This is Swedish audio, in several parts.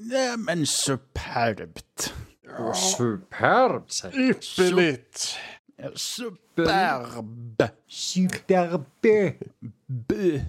Nej, men superbt. Superbt, säger Ypperligt. Superb. Superb. B.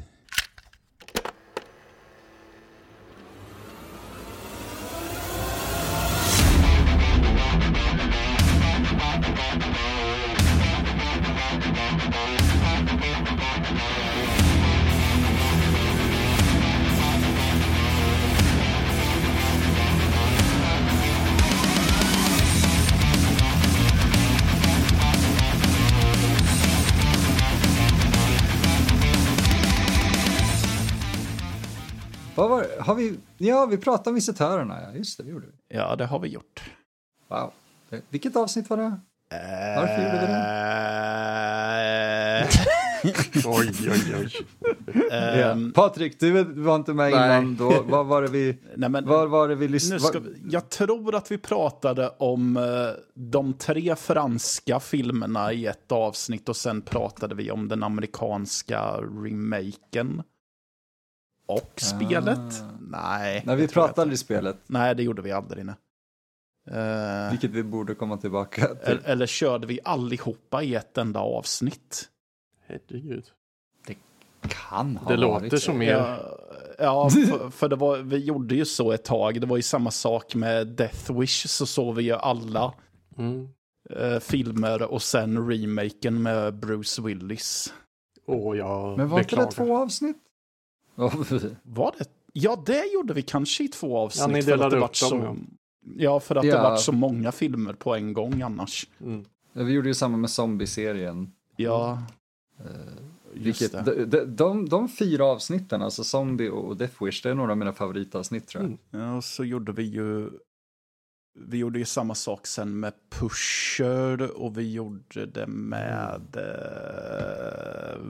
vi? Ja, vi pratade om visitörerna. Ja, just det, det gjorde vi. Ja, det har vi gjort. Wow. Det- Vilket avsnitt var det? Varför gjorde vi det? Oj, oj, oj. Ehm, Patrik, du var inte med Nej. innan. Då, vad var det vi, nej, men, vad var det vi nu lyssnade jag tror att vi pratade om eh, de tre franska filmerna i ett avsnitt och sen pratade vi om den amerikanska remaken. Och spelet? Nej. Nej, det vi pratade aldrig spelet. Nej, det gjorde vi aldrig. Nej. Eh, Vilket vi borde komma tillbaka till. eller, eller körde vi allihopa i ett enda avsnitt? Herregud. Kan ha Det varit låter så. som mer... Ja, ja för, för det var, vi gjorde ju så ett tag. Det var ju samma sak med Death Wish. Så såg vi ju alla Mm. eh, filmer och sen remaken med Bruce Willis. Åh, jag Men var inte det två avsnitt? Var det? Ja, det gjorde vi kanske i två avsnitt. Ja, ni för att delade det upp vart så, dem, ja. för att Ja. det vart så många filmer på en gång annars. Mm. Ja, vi gjorde ju samma med zombie-serien. Ja, just Vilket, de, de, de, de fyra avsnitten, alltså Zombie och Death Wish, det är några av mina favoritavsnitt tror jag. Mm. Ja, och så gjorde vi ju... Vi gjorde ju samma sak sen med Pusher och vi gjorde det med eh,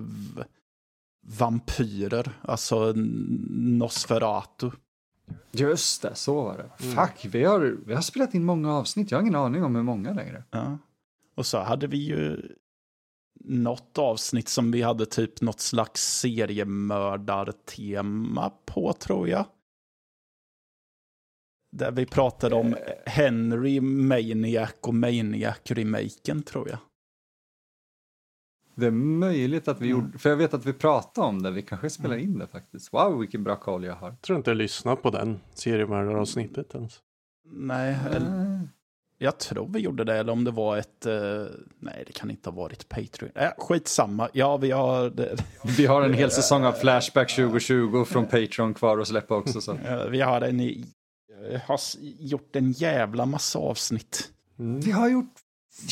vampyrer, alltså Nosferatu. Just det, så var det. Mm. Fuck, vi har, vi har spelat in många avsnitt. Jag har ingen aning om hur många längre. Ja. Och så hade vi ju något avsnitt som vi hade typ något slags seriemördartema på tror jag. Där vi pratade om Henry, Maniac och Maniac-remaken tror jag. Det är möjligt att vi Mm. gjorde, för jag vet att vi pratade om det, vi kanske spelar in det faktiskt. Wow, vilken bra koll jag har. Jag tror inte jag lyssnat på den seriemördaravsnittet ens. Nej, eller, Eh, jag tror vi gjorde det, eller om det var ett... eh, nej, det kan inte ha varit Patreon. Äh, skitsamma. Ja, vi har... Det, Vi har en hel säsong av Flashback 2020 från Patreon kvar att släppa också. Så. eh, vi har en... eh, har gjort en jävla massa avsnitt. Mm. Vi har gjort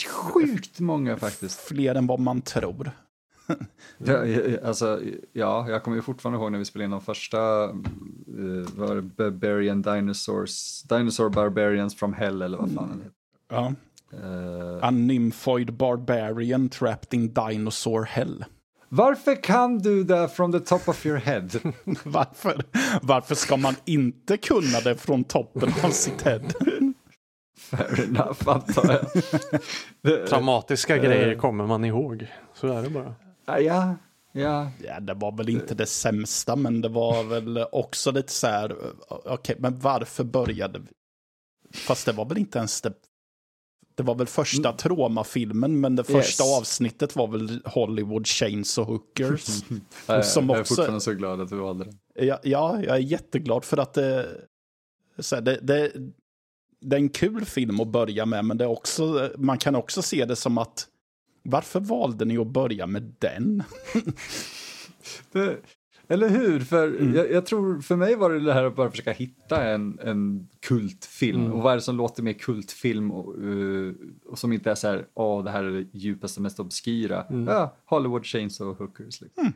sjukt många faktiskt. Fler än vad man tror. Ja, alltså, ja, jag kommer ju fortfarande ihåg när vi spelade in de första uh, var Barbarian Dinosaurs, Dinosaur Barbarians from Hell eller vad fan heter. Ja. Eh, A nymphoid barbarian trapped in dinosaur hell. varför kan du det from the top of your head? Varför, varför ska man inte kunna det från toppen av sitt head? Fair enough, antar jag. Det- Traumatiska grejer kommer man ihåg. Så är det bara. Ja, ja, ja. Ja, det var väl inte det sämsta, men det var väl också lite så här, okej, men varför började vi? Fast det var väl inte ens det. Det var väl första traumafilmen, men det första Yes. avsnittet var väl Hollywood Chains och Hookers. Som jag är också- fortfarande så glad att du valde den. Ja, ja, jag är jätteglad för att det, så här, det, det, det är en kul film att börja med, men det är också, man kan också se det som att varför valde ni att börja med den? Det, eller hur? För jag, jag tror, för mig var det det här att bara försöka hitta en, en kultfilm. Mm. Och vad är det som låter mer kultfilm och, eh, och som inte är så här, åh, det här är det djupaste, mest obskyra. Ja, Hollywood Chains och Hookers. Liksom.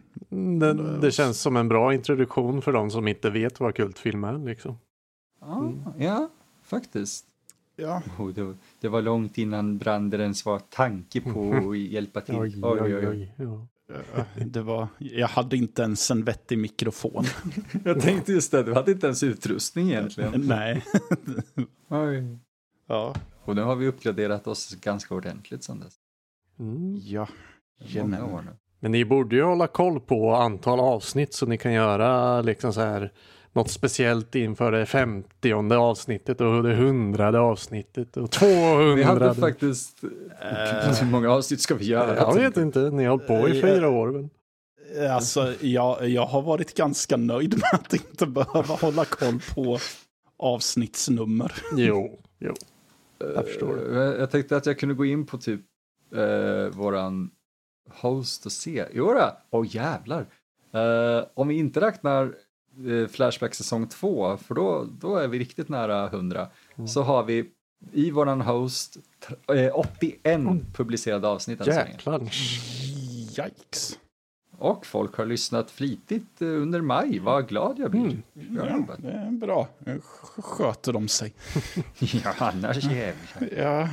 Det, det känns som en bra introduktion för de som inte vet vad kultfilm är. Liksom. Ja, ja, faktiskt. Ja. Oh, det, det var långt innan branden ens var tanke på att hjälpa till. Oj, oj, oj. Ja. Det var, jag hade inte ens en vettig mikrofon. Jag tänkte just det, du hade inte ens utrustning egentligen. Nej. Oj. Ja. Och nu har vi uppgraderat oss ganska ordentligt sedan dess. Mm. Ja. Många Jajamän. år nu. Men ni borde ju hålla koll på antal avsnitt så ni kan göra liksom så här något speciellt inför det 50 avsnittet och det hundrade avsnittet och 200. Vi hade faktiskt... Hur många avsnitt ska vi göra? Jag vet inte, ni har hållit på i fyra år. Men... Alltså, jag, jag har varit ganska nöjd med att inte behöva hålla koll på avsnittsnummer. Jo, jo. Jag förstår. Eh, Jag tänkte att jag kunde gå in på typ eh, våran host och se. Jo då, åh jävlar. Eh, om vi inte räknar eh, Flashback säsong 2, för då, då är vi riktigt nära 100, så har vi i våran host tr- eh, 81 publicerade avsnitt än så länge. Jäklar. Yikes. Och folk har lyssnat flitigt eh, under maj, vad glad jag blir. Bra Ja, det är bra. Sk- Sköter de sig. Ja, annars jävlar. Ja,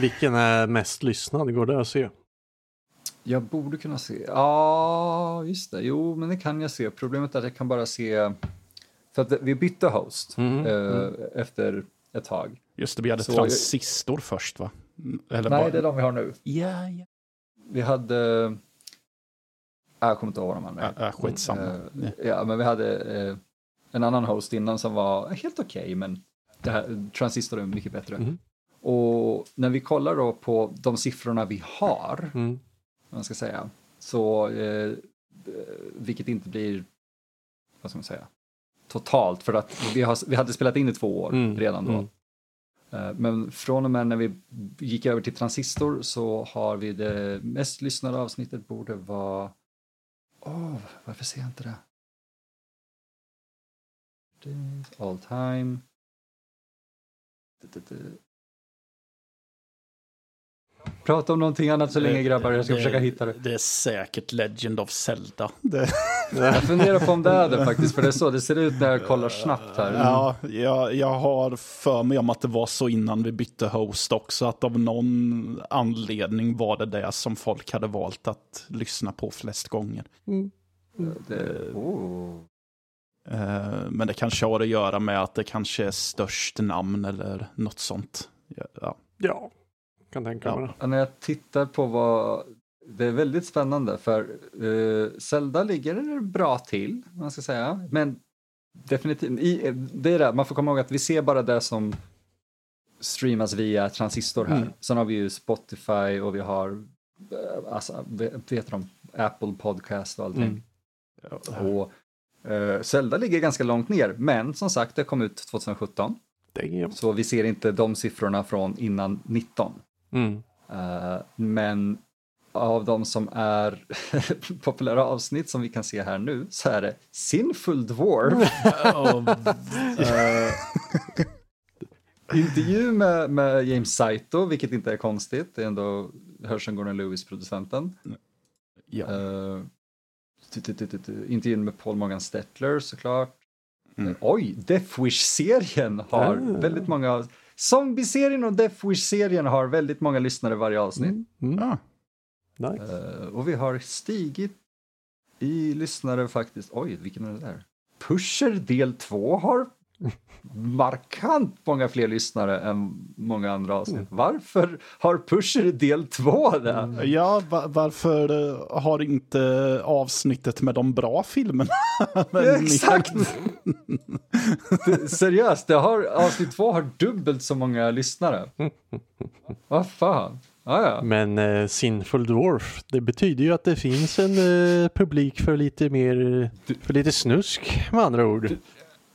Vilken är mest lyssnad? Går det att se? Jag borde kunna se. Ja, just det. Jo, men det kan jag se. Problemet är att jag kan bara se... För att vi bytte host Mm, eh, efter ett tag. just det. Vi hade Så- transistor först, va? Eller Nej, bara- det är de vi har nu. Ja, ja. Vi hade... Ah, Jag kommer inte ihåg vad de hade. Ja, ja, skitsamma. Eh, ja, men vi hade eh, en annan host innan som var helt okej, men det här, Transistor är mycket bättre. Mhm. Och när vi kollar då på de siffrorna vi har, Mm. Man ska säga, så eh, vilket inte blir, vad ska man säga, totalt för att vi, har, vi hade spelat in i två år Mm, redan då. mm. Eh, Men från och med när vi gick över till Transistor så har vi det mest lyssnade avsnittet borde vara... Åh, varför ser jag inte? Det- All time. Prata om någonting annat så länge grabbar, jag ska Det- försöka hitta det. Det är säkert Legend of Zelda. Det, Jag funderar på om det är det faktiskt, för det är så det ser ut när jag kollar snabbt här. ja, jag, jag har för mig om att det var så innan vi bytte host också, att av någon anledning var det det som folk hade valt att lyssna på flest gånger. Det, oh. Men det kanske har att göra med att det kanske är störst namn eller något sånt. Ja, Ja. Ja, kan tänka mig det. Ja, när jag tittar på vad... Det är väldigt spännande för uh, Zelda ligger bra till, man ska säga. Men definitivt, i, det är det, man får komma ihåg att vi ser bara det som streamas via transistor här. Mm. Sen har vi ju Spotify och vi har, eh, alltså, vet vet de, Apple Podcast och allting. Mm. Och uh, Zelda ligger ganska långt ner, men som sagt, det kom ut 2017. Damn. Så vi ser inte de siffrorna från innan 19. Mm. Eh, men av de som är populära avsnitt som vi kan se här nu så är det Sinful Dwarf, eh, intervju med, med James Saito, vilket inte är konstigt, det är ändå Herschel Gordon Lewis-producenten. Ja. Uh, intervjun med Paul Morgan Stettler såklart. Mm. Oj, Death Wish-serien har Ah. väldigt många... Zombie-serien och Death Wish-serien har väldigt många lyssnare varje avsnitt. Mm. Ja. Nice. Eh, och vi har stigit i lyssnare faktiskt. Oj, vilken är det där? Pusher del 2 har markant många fler lyssnare än många andra avsnitt. Varför har Pusher del 2 det? Ja, va- varför eh, har inte avsnittet med de bra filmerna? Exakt! Det- Seriöst, det har, avsnitt 2 har dubbelt så många lyssnare. Vad fan? Ah, ja. Men eh, Sinful Dwarf, det betyder ju att det finns en eh, publik för lite mer, för lite snusk med andra ord.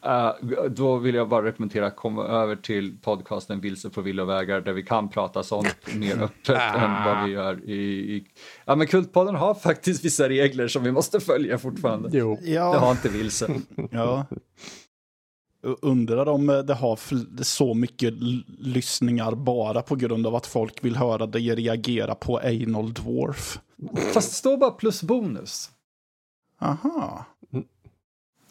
Eh, då vill jag bara rekommendera att komma över till podcasten Vilse på villovägar där vi kan prata sånt mer öppet än vad vi gör i, i... Ja men Kultpodden har faktiskt vissa regler som vi måste följa fortfarande. Jo. Det har Ja, inte Vilse. ja. Jag Undrar om eh, det har så mycket lyssningar bara på grund av att folk vill höra dig reagera på Anal Dwarf. Fast det står bara plus bonus. Aha.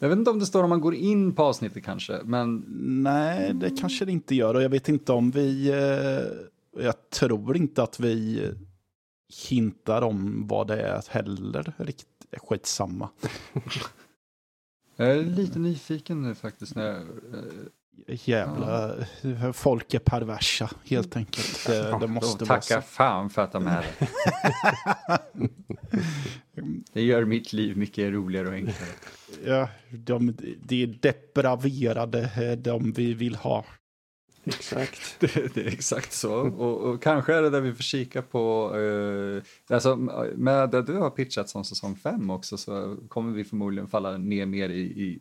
Jag vet inte om det står om man går in på avsnittet kanske, men Nej, det kanske det inte gör. Och jag vet inte om vi... Eh, jag tror inte att vi hintar om vad det är heller. Riktigt, skitsamma. jag är lite nyfiken nu faktiskt. När jag, eh, Jävla... Folk är perversa, helt enkelt. Det, det måste vara tacka så. fan för att de är det. Det gör mitt liv mycket roligare och enklare. Ja, de, det är depraverade, eh, de vi vill ha. Exakt. Det, det är exakt så. Och, och kanske är det där vi får kika på, eh, alltså med det du har pitchat som säsong 5 också så kommer vi förmodligen falla ner mer i, i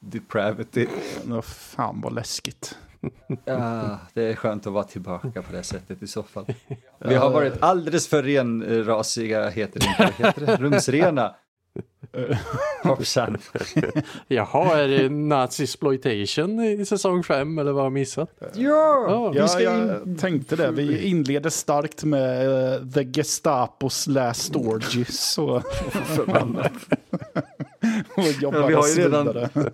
depravity. Nå, fan vad läskigt. Ja, det är skönt att vara tillbaka på det sättet i så fall. Vi har varit alldeles för renrasiga, heter det inte, heter det? rumsrena. Hoppsan. Jaha, är det nazi-exploitation i säsong 5 eller vad har jag missat? Ja, Ja, vi ska in. jag tänkte det. Vi inleder starkt med eh, The Gestapos Last Orgies. Och, Förbannat. och jobbar Ja, vi har ju redan-.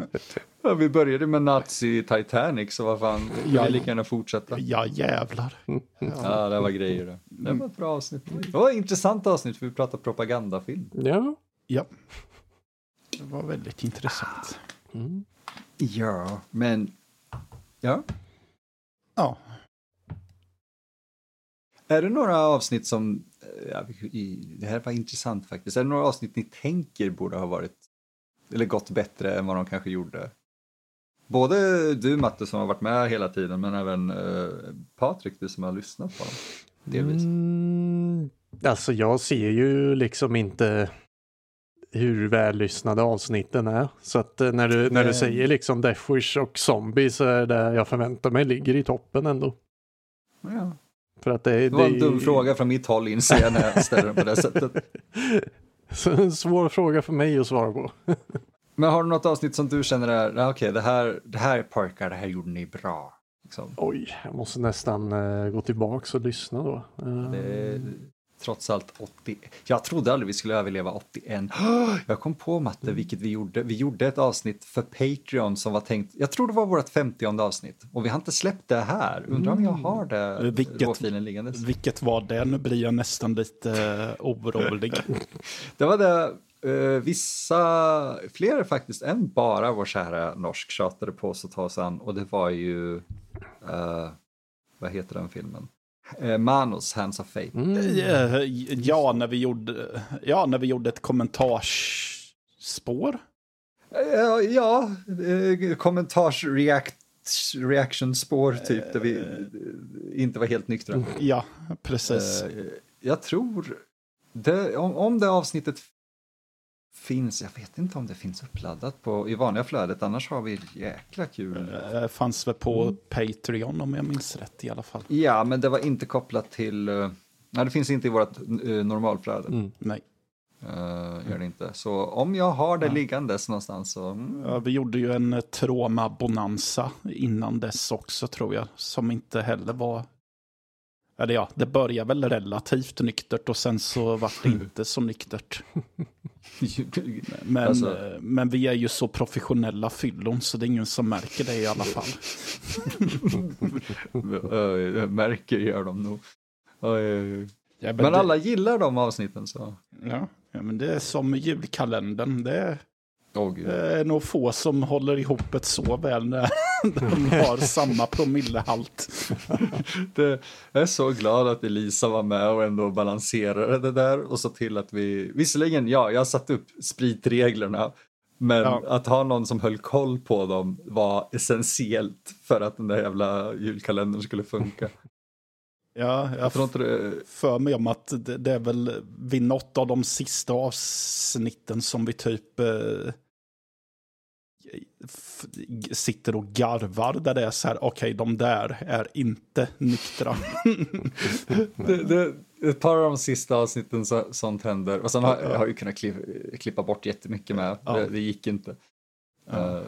Ja, vi började med Nazi Titanic så vad fan, vi Ja. lika gärna fortsätta. Ja, jävlar. Ja, det var grejer det. Det var ett bra avsnitt. Det var ett intressant avsnitt för vi pratade propagandafilm. Ja. Ja. Det var väldigt intressant. Mm. Ja, men... Ja. Ja. Är det några avsnitt som... Ja, det här var intressant faktiskt. Är det några avsnitt ni tänker borde ha varit... Eller gått bättre än vad de kanske gjorde? Både du Matte som har varit med hela tiden men även eh, Patrik, du som har lyssnat på dem. Delvis. Mm, alltså jag ser ju liksom inte hur väl lyssnade avsnitten är. Så att eh, när du, när du Nej. säger liksom Death Wish och Zombie så är det jag förväntar mig ligger i toppen ändå. Ja. För att det, Det var en det- dum fråga från mitt håll inser jag när jag ställer den på det sättet. Så en svår fråga för mig att svara på. Men har du något avsnitt som du känner är, "Ja, okej det här, det här pojkar, det här gjorde ni bra. Liksom. Oj, jag måste nästan eh, gå tillbaks och lyssna då. Eh, Det är trots allt 80. Jag trodde aldrig vi skulle överleva 81. Jag kom på Matte, vilket vi gjorde. Vi gjorde ett avsnitt för Patreon som var tänkt, jag tror det var vårt 50 avsnitt. Och vi har inte släppt det här. Undrar om jag har det, Vilket- råfilen liggandes. Vilket var det? Nu blir jag nästan lite uh, orolig. Det var det, eh, vissa, fler faktiskt än bara vår kära norsk tjatade på oss att ta oss an. Och det var ju, eh, vad heter den filmen? Uh, Manos, Hands of Fate. Mm. Eh, ja, när vi gjorde, ja, när vi gjorde ett kommentarsspår. Ja, ja eh, kommentars react, reaction spår typ där vi eh, inte var helt nyktra. Ja, precis. Eh, jag tror, det, om, om det avsnittet finns, jag vet inte om det finns uppladdat på, i vanliga flödet, annars har vi jäkla kul. Eh, fanns väl på Mm. Patreon om jag minns rätt i alla fall. Ja, men det var inte kopplat till, eh, nej det finns inte i vårt uh, normalflöde. Mm. Nej. Eh, gör det inte. Så om jag har det liggandes någonstans så, mm, Ja, vi gjorde ju en eh, Troma Bonanza innan dess också tror jag. Som inte heller var... Eller ja, det började väl relativt nyktert och sen så var det inte så nyktert. Men, Alltså- men vi är ju så professionella fyllon så det är ingen som märker det i alla fall. jag märker gör de nog. Men alla gillar de avsnitten så. Ja, ja, men det är som julkalendern. Det är, Åh gud. det är nog få som håller ihop ett så väl när de har samma promillehalt. Det, jag är så glad att Elisa var med och ändå balanserade det där och så till att vi, visserligen ja, jag satt upp spritreglerna, men Ja. att ha någon som höll koll på dem var essentiellt för att den där jävla julkalendern skulle funka. Ja, jag Jag tror inte det, för mig om att det, det är väl vid något av de sista avsnitten som vi typ eh, sitter och garvar där det är så här, okej, de där är inte nyktra. det, det, ett par av de sista avsnitten så, sånt händer och sen har jag har ju kunnat klippa, klippa bort jättemycket med, Ja. det, det gick inte. Ja. Eh,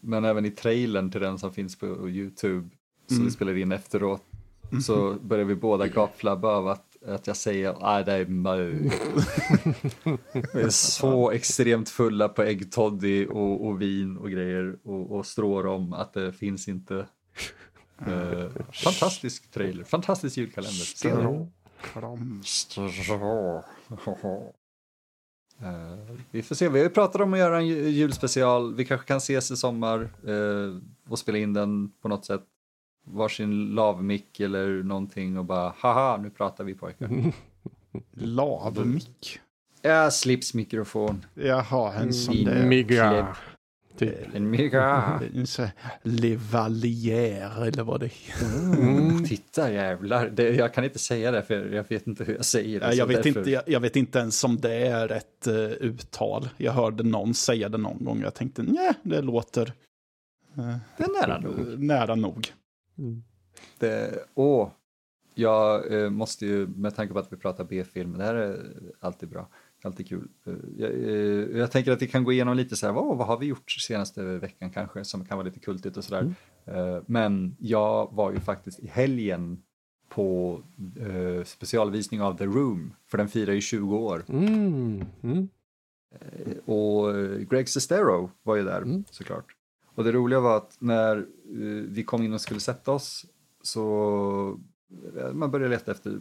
men även i trailern till den som finns på Youtube, som Mm. vi spelar in efteråt, så börjar vi båda gapflabba av att, att jag säger nej det är mö. vi är så extremt fulla på äggtoddy och, och vin och grejer och, och strår om att det finns inte. Eh, fantastisk trailer, fantastisk julkalender. Den. Kram. Eh, vi får se, vi har ju pratat om att göra en ju- julspecial. Vi kanske kan ses i sommar eh, och spela in den på något sätt. Varsin lavmick eller någonting och bara haha, nu pratar vi pojkar. Lavmick. Ja, slipsmikrofon. Jaha, en sån där. Mygga. Typ. En mega. En sån här Levalier eller vad det heter. Mm. Titta jävlar, det, jag kan inte säga det för jag vet inte hur jag säger det. Jag vet, därför- inte, jag, jag vet inte ens om det är rätt uh, uttal. Jag hörde någon säga det någon gång och jag tänkte nej, det låter eh, Det är nära nog. nära nog. Mm. Det, åh, jag eh, måste ju, med tanke på att vi pratar B-film, det här är alltid bra, alltid kul. Eh, jag, eh, jag tänker att vi kan gå igenom lite så här, vad, vad har vi gjort senaste veckan kanske, som kan vara lite kultigt och sådär. Eh, men jag var ju faktiskt i helgen på eh, specialvisning av The Room, för den firar ju 20 år. Mm. Mm. Eh, Och Greg Sestero var ju där Mm. såklart. Och det roliga var att när eh, vi kom in och skulle sätta oss så eh, man började leta efter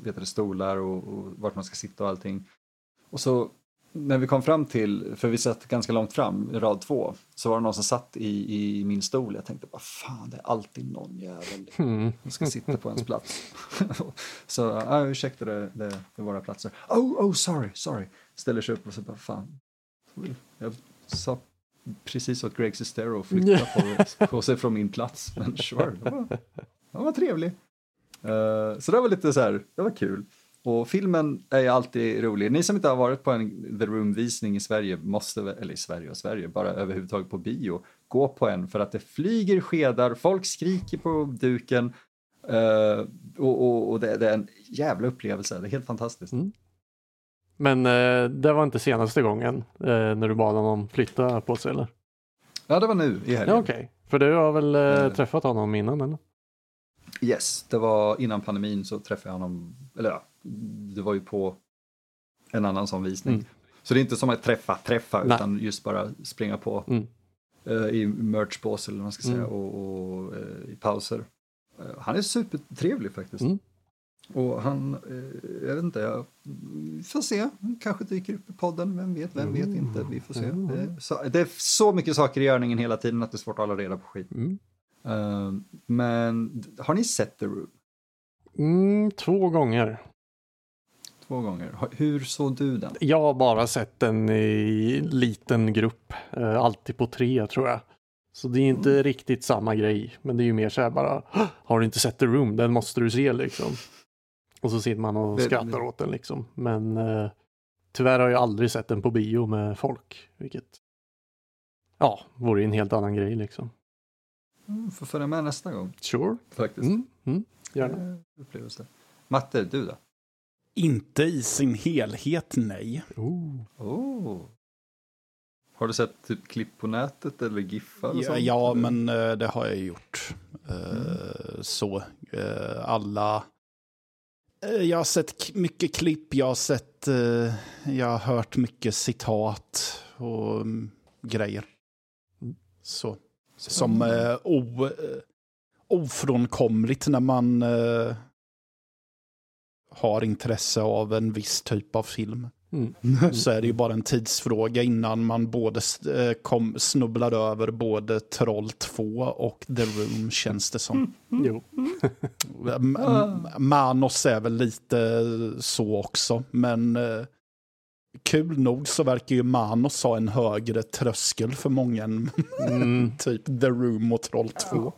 vet du, stolar och, och vart man ska sitta och allting. Och så när vi kom fram till, för vi satt ganska långt fram, i rad två, så var det någon som satt i, i min stol. Jag tänkte bara fan det är alltid någon jävel Mm. som ska sitta på ens plats. så ah, ursäkta det, det, det är våra platser. Oh, oh, sorry, sorry. Ställer sig upp och så bara fan. Jag sa precis åt Greg Sestero att flytta på, på sig från min plats. Men sure, det var, var trevlig. Eh, så det var lite så här, det var kul. Och filmen är ju alltid rolig. Ni som inte har varit på en The Room-visning i Sverige måste, eller i Sverige och Sverige, bara överhuvudtaget på bio, gå på en för att det flyger skedar, folk skriker på duken eh, och, och, och det, det är en jävla upplevelse. Det är helt fantastiskt. Mm. Men eh, det var inte senaste gången eh, när du bad honom flytta på sig eller? Ja, det var nu i helgen. Ja okej. För du har väl eh, Eh. träffat honom innan eller? Yes, det var innan pandemin så träffade jag honom, eller ja, det var ju på en annan sån visning. Mm. Så det är inte som att träffa, träffa, Nej. utan just bara springa på Mm. eh, i merchbås eller vad man ska säga Mm. och, och eh, i pauser. Eh, han är supertrevlig faktiskt. Och han, eh, jag vet inte, jag får se, kanske dyker upp i podden, vem vet, vem vet Mm. inte, vi får se. Mm. Det, är så, det är så mycket saker i görningen hela tiden att det är svårt att hålla reda på skit. Mm. Eh, men har ni sett The Room? Mm, två gånger. Två gånger. Hur såg du den? Jag har bara sett den i liten grupp. Eh, alltid på tre tror jag. Så det är inte Mm. riktigt samma grej. Men det är ju mer så här bara. "Hå! Har du inte sett The Room? Den måste du se liksom. Och så sitter man och Det- skrattar åt den liksom. Men eh, tyvärr har jag aldrig sett den på bio med folk. Vilket ja, vore en helt annan grej liksom. Mm, får följa med nästa gång Sure. faktiskt. Mm, mm, gärna. Eh, Upplevelse. Matte, du då? Inte i sin helhet, nej. Oh. Oh. Har du sett typ klipp på nätet eller giffar? Ja, sånt? ja Eller? men eh, det har jag gjort. Eh, Så, eh, alla... Eh, Jag har sett mycket klipp, jag har sett... eh, Jag har hört mycket citat och mm, grejer. Så. Som eh, o, eh, ofrånkomligt när man har intresse av en viss typ av film. Mm. Så är det ju bara en tidsfråga innan man både eh, kom, snubblar över både Troll 2 och The Room känns det som. Jo. M- M- Manos är väl lite så också, men eh, kul nog så verkar ju Manos ha en högre tröskel för många än Mm. typ The Room och Troll 2.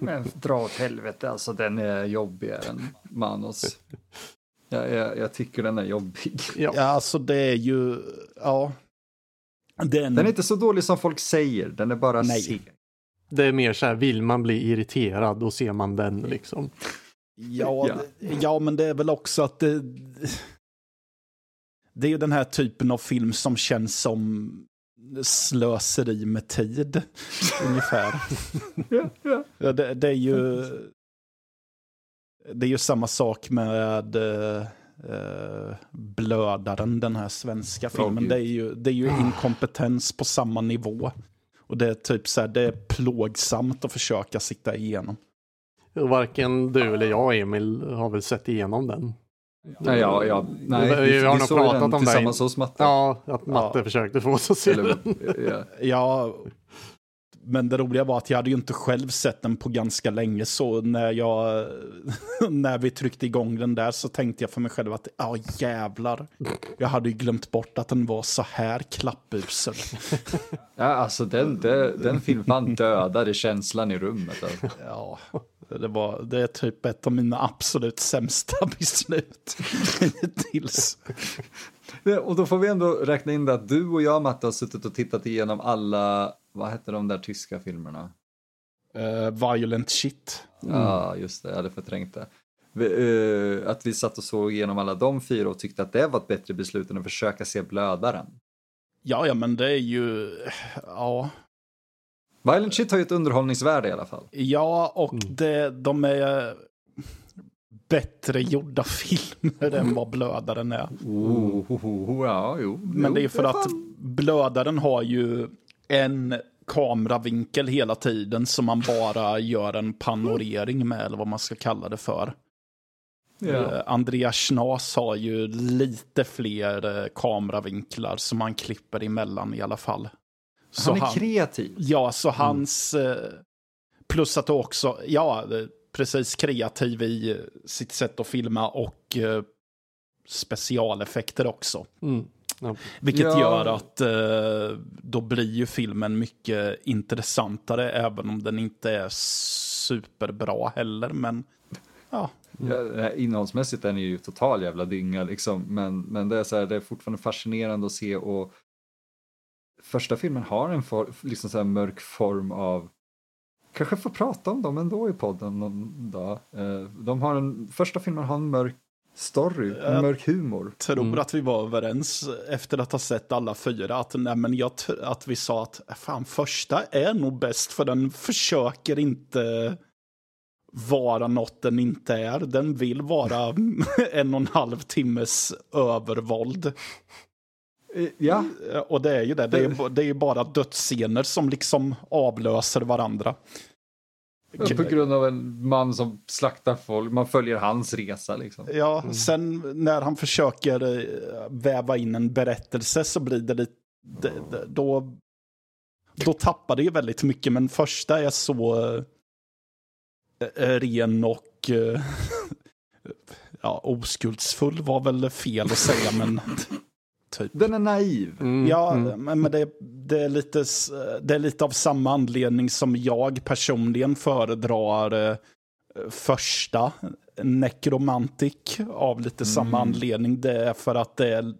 Men dra åt helvete, alltså den är jobbigare än Manos. Jag, jag, jag tycker den är jobbig. Ja. Ja, alltså det är ju, ja. Den, Den är inte så dålig som folk säger, den är bara Nej. seg. Det är mer så här, vill man bli irriterad då ser man den liksom. Ja, Ja. det- ja, men det är väl också att det... Det är ju den här typen av film som känns som slöseri med tid, ungefär. Ja, ja. Det, det är ju... Det är ju samma sak med eh, eh, Blödaren, den här svenska filmen. gud. det, är ju, det är ju inkompetens på samma nivå. Och det är typ så här, det är plågsamt att försöka sitta igenom. Varken du eller jag Emil har väl sett igenom den. Nej, ja, ja. Nej, Vi- vi har nog pratat den om det tillsammans hos Matte. Ja, att Matte Ja. försökte få oss att se Eller, den. ja. Men det roliga var att jag hade ju inte själv sett den på ganska länge, så när, jag, när vi tryckte igång den där så tänkte jag för mig själv att ja jävlar, jag hade ju glömt bort att den var så här klappusel. Ja, alltså den, den, den filmen dödade känslan i rummet. Alltså. Ja, det, var, det är typ ett av mina absolut sämsta beslut hittills. Och då får vi ändå räkna in det att du och jag, Matte, har suttit och tittat igenom alla, vad hette de där tyska filmerna? Uh, violent shit. Mm. Ja, just det, jag hade förträngt det. Vi, uh, att vi satt och såg igenom alla de fyra och tyckte att det var ett bättre beslut än att försöka se Blödaren. Ja, ja, men det är ju, ja. Violent shit har ju ett underhållningsvärde i alla fall. Ja, och mm. det, de är bättre gjorda filmer än vad Blödaren är. Oh, oh, oh, ja, jo, Men det är för att Blödaren har ju en kameravinkel hela tiden som man bara gör en panorering med, eller vad man ska kalla det för. Yeah. Uh, Andreas Schnas har ju lite fler uh, kameravinklar som han klipper emellan i alla fall. Så han är han, kreativ. Ja, så mm. hans... Uh, plus att också, ja, precis kreativ i sitt sätt att filma och specialeffekter också. Mm. Ja. Vilket ja. gör att uh, då blir ju filmen mycket intressantare även om den inte är superbra heller. Men ja. Ja, innehållsmässigt är den ju total jävla dynga liksom. Men, men det, är så här, det är fortfarande fascinerande att se och första filmen har en for, liksom så här mörk form av kanske får prata om dem ändå i podden någon dag. Eh, de har en, första filmen har en mörk story, en mörk humor. Jag tror mm. att vi var överens efter att ha sett alla fyra att, nej, men jag, att vi sa att fan, första är nog bäst för den försöker inte vara något den inte är. Den vill vara en och en halv timmes övervåld. Eh, ja. Och det är ju det. Det är, det är bara dödsscener som liksom avlöser varandra. På grund av en man som slaktar folk, man följer hans resa liksom. Ja, mm. sen när han försöker eh, väva in en berättelse så blir det lite, då, då tappar det ju väldigt mycket, men första är så äh, ren och äh, ja, oskuldsfull var väl fel att säga, men Typ. Den är naiv. Mm, ja, mm. men det, det, är lite, det är lite av samma anledning som jag personligen föredrar eh, första Necromantic av lite mm. samma anledning. Det är för att det är,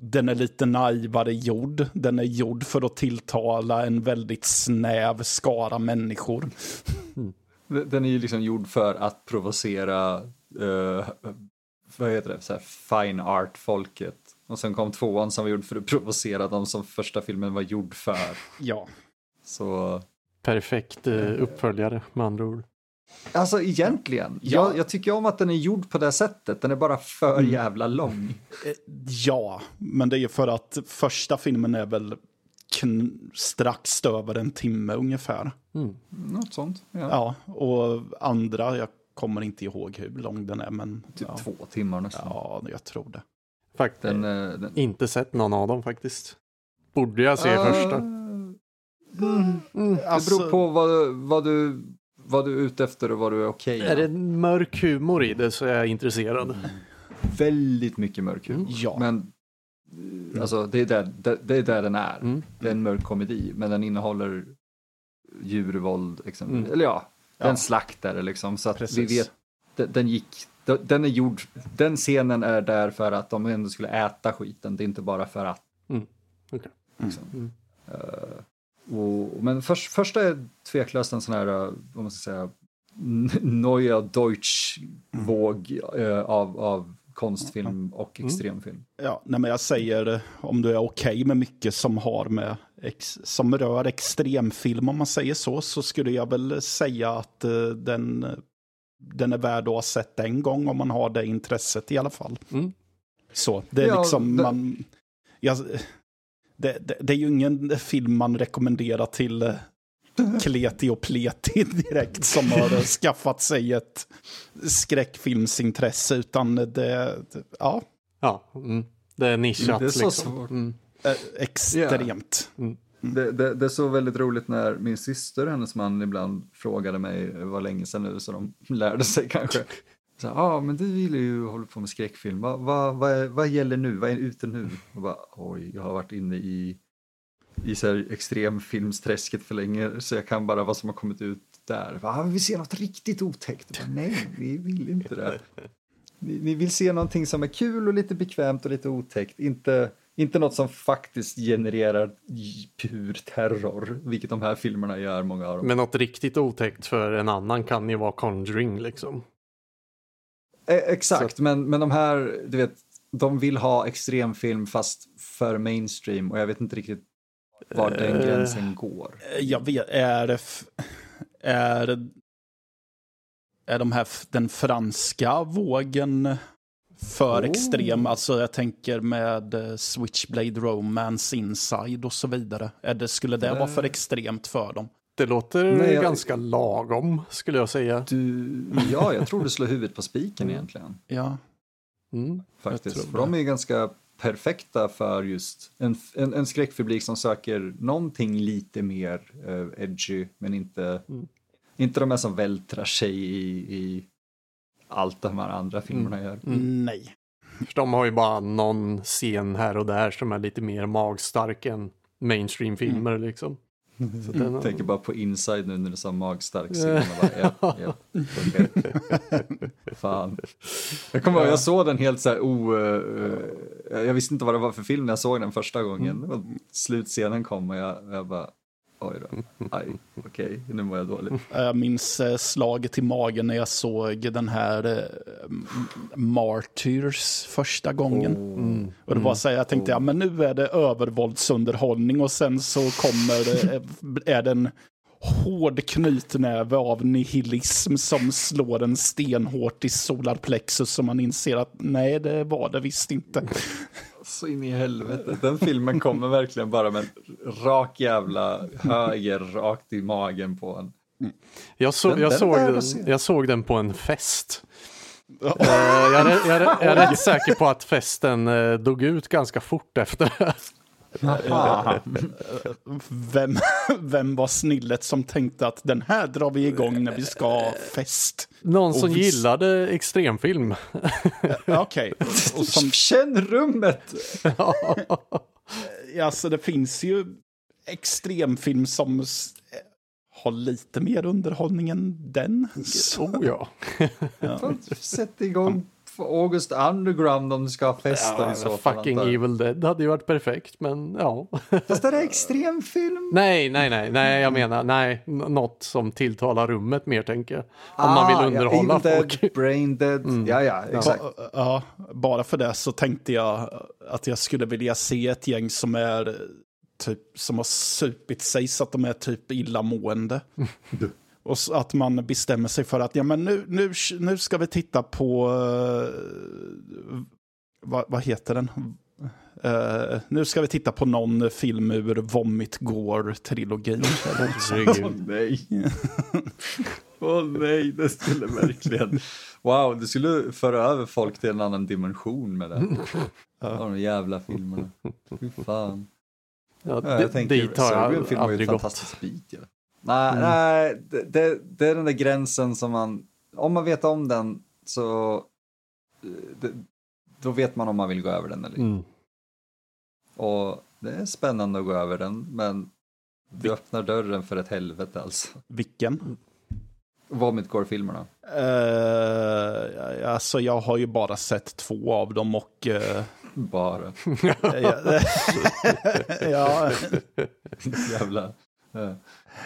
den är lite naivare gjord. Den är gjord för att tilltala en väldigt snäv skara människor. Mm. Den är ju liksom gjord för att provocera, uh, vad heter det, så fine art-folket. Och sen kom tvåan som var gjord för att provocera dem som första filmen var gjord för. Ja. Så... Perfekt eh, uppföljare med andra ord. Alltså egentligen. Ja. Jag, jag, tycker om att den är gjord på det sättet. Den är bara för mm. jävla lång. Eh, ja, men det är ju för att första filmen är väl strax över en timme ungefär. Mm. Något sånt. Ja. ja, och andra, jag kommer inte ihåg hur lång den är. Men, typ ja. två timmar nästan. Ja, jag tror det. Faktiskt. Den, eh, den... Inte sett någon av dem faktiskt. Borde jag se uh... första? Mm. Mm. Alltså... Det beror på vad, vad, du, vad du är ute efter och vad du är okej okay Är det mörk humor i det så är jag intresserad. Mm. Väldigt mycket mörk humor. Mm. Ja. Men alltså, det, är där, det, det är där den är. Mm. Det är en mörk komedi, men den innehåller djurvåld. Exempelvis. Mm. Eller ja, ja. en slakt är det liksom. Så att Precis. vi vet, den, gick den är gjord, den scenen är där för att de ändå skulle äta skiten, det är inte bara för att. Mm. Okay. Liksom. Mm. Uh, och, men för, första är tveklöst en sån här, uh, vad man ska säga, Neue Deutsch-våg uh, av, av konstfilm och mm. extremfilm. Ja, nej men jag säger om du är okej okay med mycket som har med ex, som rör extremfilm om man säger så, så skulle jag väl säga att uh, den den är värd att ha sett en gång om man har det intresset i alla fall. Mm. Så, det är ja, liksom det... man... Ja, det, det, det, är ju ingen film man rekommenderar till eh, kleti och pleti direkt som har skaffat sig ett skräckfilmsintresse, utan det, ja. Ja, mm. det är nischat. Det är så liksom. svårt. Mm. Extremt. Yeah. Mm. Det, det, det är så väldigt roligt när min syster och hennes man ibland frågade mig, det var länge sedan nu så de lärde sig kanske. Ja, ah, men du vill ju hålla på med skräckfilm, vad, vad, är- vad gäller nu, vad är ute nu? Och bara, oj, jag har varit inne i, i så här extremfilmsträsket för länge så jag kan bara vad som har kommit ut där. Ah, vi ser något riktigt otäckt. Bara, Nej, vi vill inte det. Ni, ni vill se någonting som är kul och lite bekvämt och lite otäckt, inte, inte något som faktiskt genererar pur terror, vilket de här filmerna gör, många av dem. Men något riktigt otäckt för en annan kan ju vara Conjuring liksom. Eh, exakt, men, men de här, du vet, de vill ha extremfilm fast för mainstream och jag vet inte riktigt var den Eh. gränsen går. Jag vet, är det... Är, är de här, den franska vågen för Oh. extrem? Alltså jag tänker med eh, Switchblade Romance, Inside och så vidare. Är det, skulle det vara för Eh. extremt för dem? Det låter Nej, jag- ganska lagom skulle jag säga. Du, ja, jag tror du slår huvudet på spiken egentligen. Ja. Mm. Faktiskt. För de är ganska perfekta för just en, en, en skräckpublik som söker någonting lite mer eh, edgy, men inte, Mm. inte de här som vältrar sig i, i allt de här andra filmerna gör. Mm. Nej. För de har ju bara någon scen här och där som är lite mer magstark än mainstream-filmer liksom. Så den, Jag tänker bara på Inside nu när du sa magstark scen. och bara, ja, ja, okej. Fan. Jag kommer ihåg, jag såg den helt så här o... eh, jag visste inte vad det var för film när jag såg den första gången. Och slutscenen kom och jag, jag bara, oj då, aj, okej, nu mår jag dåligt. Jag minns eh, slaget i magen när jag såg den här eh, Martyrs första gången. mm. Och det var så här, jag tänkte, ja men nu är det övervåldsunderhållning och sen så kommer det, eh, är det en hård knytnäve av nihilism som slår en stenhårt i solarplexus som man inser att nej, det var det visst inte. Så in i helvete, den filmen kommer verkligen bara med en rak jävla höger rakt i magen på en. Jag, så, Den- jag, den såg den, jag såg den på en fest. Eh, jag, är, jag, är, jag är rätt säker på att festen eh, dog ut ganska fort efter. Vem, vem var snillet som tänkte att den här drar vi igång när vi ska ha fest? Någon som visst- gillade extremfilm. Ja, Okej, och som Känn rummet! Ja, Alltså det finns ju extremfilm som har lite mer underhållning än den. Så, oh ja. Fan, Sätt igång August Underground om du ska ha fester i så. Fucking. Evil Dead hade ju varit perfekt, men ja. Fast det är extremfilm. nej, nej, nej, nej, jag menar, nej, något som tilltalar rummet mer tänker jag. Om Ah, man vill underhålla ja, folk. Dead, Brain Dead. Ja, ja, exakt. ba, ja, bara för det så tänkte jag att jag skulle vilja se ett gäng som är typ som har supit sig så att de är typ illamående. Och så att man bestämmer sig för att ja, men nu, nu, nu ska vi titta på, eh, vad, vad heter den? Eh, nu ska vi titta på någon film ur Vomit Gore-trilogin. Åh nej. Åh nej, det skulle verkligen... Wow, det skulle föra över folk till en annan dimension med det. Ja. De jävla filmerna. Fy fan. Ja, Ja, jag tänker, dit har jag aldrig gått. fantastiskt bit. Ja. Nej, nej det, det, är den där gränsen som man, om man vet om den så, eh, det, då vet man om man vill gå över den eller inte. Mm. Och det är spännande att gå över den, men du öppnar dörren för ett helvete alltså. Vilken? Vomit Gore-filmerna. Uh, alltså jag har ju bara sett två av dem och... eh, Bara. ja, ja, Jävla. eh,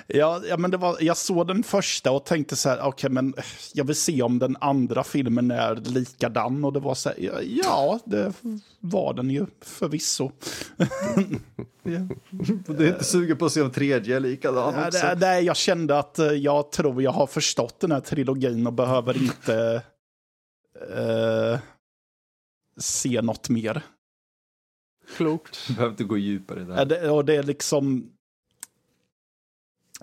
ja, ja, men det var, jag såg den första och tänkte så här, okej men jag vill se om den andra filmen är likadan. Och det var så här, ja, ja det var den ju förvisso. ja. Du är inte sugen på att se om tredje är likadan Ja, också? det, det, jag kände att eh, jag tror jag har förstått den här trilogin och behöver inte eh, se något mer. Klokt. Du behöver inte gå djupare Ja, där. det, och det är liksom...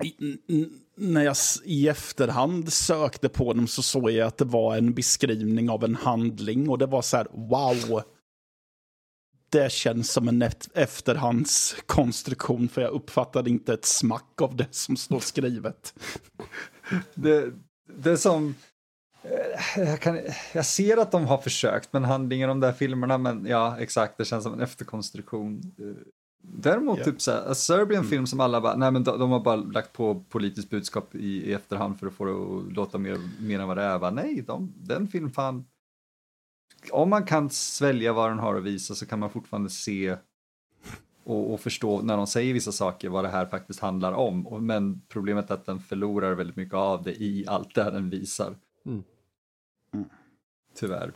I, när jag i efterhand sökte på dem så såg jag att det var en beskrivning av en handling och det var så här, wow. det känns som en efterhandskonstruktion för jag uppfattade inte ett smack av det som står skrivet. Det, det som... Eh, jag, kan, jag ser att de har försökt med handlingen om de där filmerna, men ja, exakt, det känns som en efterkonstruktion. Däremot, Ja. typ så här, Serbian film som alla bara, nej men de, de har bara lagt på politiskt budskap i, i efterhand för att få det att låta mer, mer än vad det är. Va? Nej, de, den film fan, om man kan svälja vad den har att visa så kan man fortfarande se och, och förstå när de säger vissa saker vad det här faktiskt handlar om. Och, men problemet är att den förlorar väldigt mycket av det i allt det den visar. Mm. Mm. Tyvärr.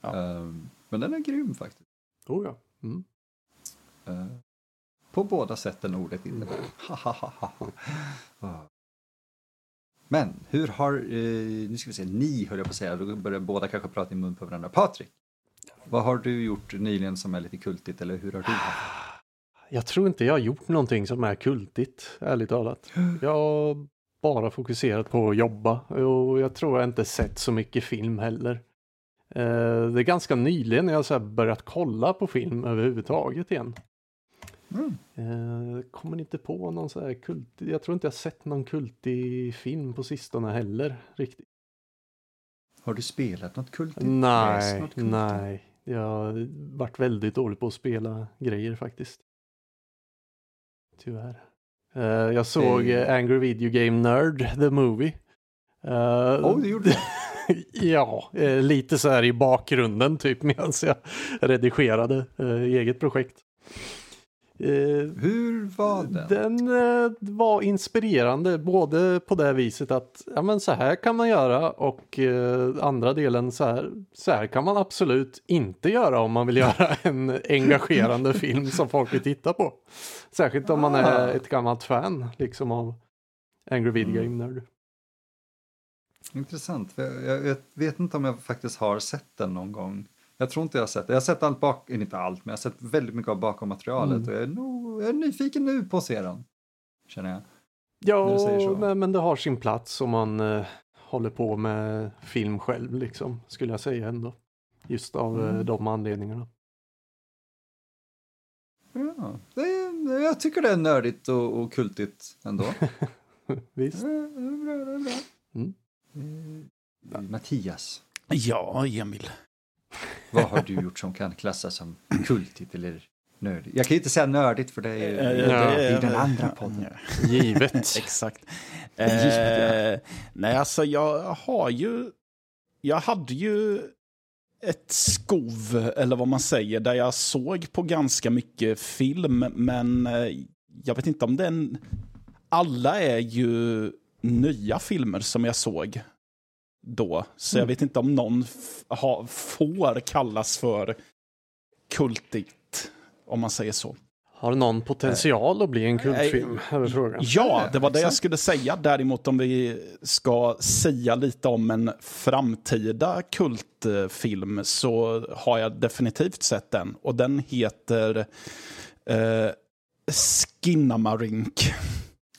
Ja. Ehm, men den är grym faktiskt. Oh ja. Mm. Eh, på båda sätten ordet innebär. Men hur har, eh, nu ska vi se, ni höll jag på att säga, då börjar båda kanske prata i mun på varandra. Patrik, vad har du gjort nyligen som är lite kultigt eller hur har du haft? Jag tror inte jag har gjort någonting som är kultigt, ärligt talat. Jag har bara fokuserat på att jobba och jag tror jag inte sett så mycket film heller. Eh, det är ganska nyligen jag har börjat kolla på film överhuvudtaget igen. Mm. Eh, Kommer inte på någon så här kult. Jag tror inte jag sett någon kultig film på sistone heller riktigt. Har du spelat något kultigt? Nej, något kultigt? nej. Jag har varit väldigt dålig på att spela grejer faktiskt. Tyvärr. Eh, jag såg Det- eh, Angry Video Game Nerd, the movie. Uh, Oh, det gjorde du? ja, lite så här i bakgrunden typ medan jag redigerade eget projekt. Eh, Hur var den? den eh, var inspirerande både på det viset att ja, men så här kan man göra och eh, andra delen så här, så här kan man absolut inte göra om man vill göra en engagerande film som folk vill titta på. Särskilt om man Ah. är ett gammalt fan liksom av Angry Video Mm. Game Nerd. Intressant. Jag, jag vet, vet inte om jag faktiskt har sett den någon gång. Jag tror inte jag har sett det. Jag har sett allt bak, inte allt, men jag har sett väldigt mycket av bakom materialet Mm. och jag är, nog, jag är nyfiken nu på att se den. Känner jag. Ja, men, men det har sin plats om man eh, håller på med film själv liksom, skulle jag säga ändå. Just av eh, Mm. de anledningarna. Ja, det är, jag tycker det är nördigt och, och kultigt ändå. Visst. det är bra, det är bra. Mm. Eh, Mattias, Ja, Emil. Vad har du gjort som kan klassas som kultigt eller nördigt? Jag kan ju inte säga nördigt för det är, Eh, det är den andra podden. Givet. Exakt. Givet, Eh, nej, alltså jag har ju... Jag hade ju ett skov, eller vad man säger, där jag såg på ganska mycket film, men eh, jag vet inte om den... Alla är ju nya filmer som jag såg då, så jag vet inte om någon ha, får kallas för kultigt, om man säger så. Har någon potential att bli en kultfilm? Över frågan. Ja, det var det jag skulle säga. Däremot om vi ska säga lite om en framtida kultfilm så har jag definitivt sett den. Och den heter eh, Skinnamarink.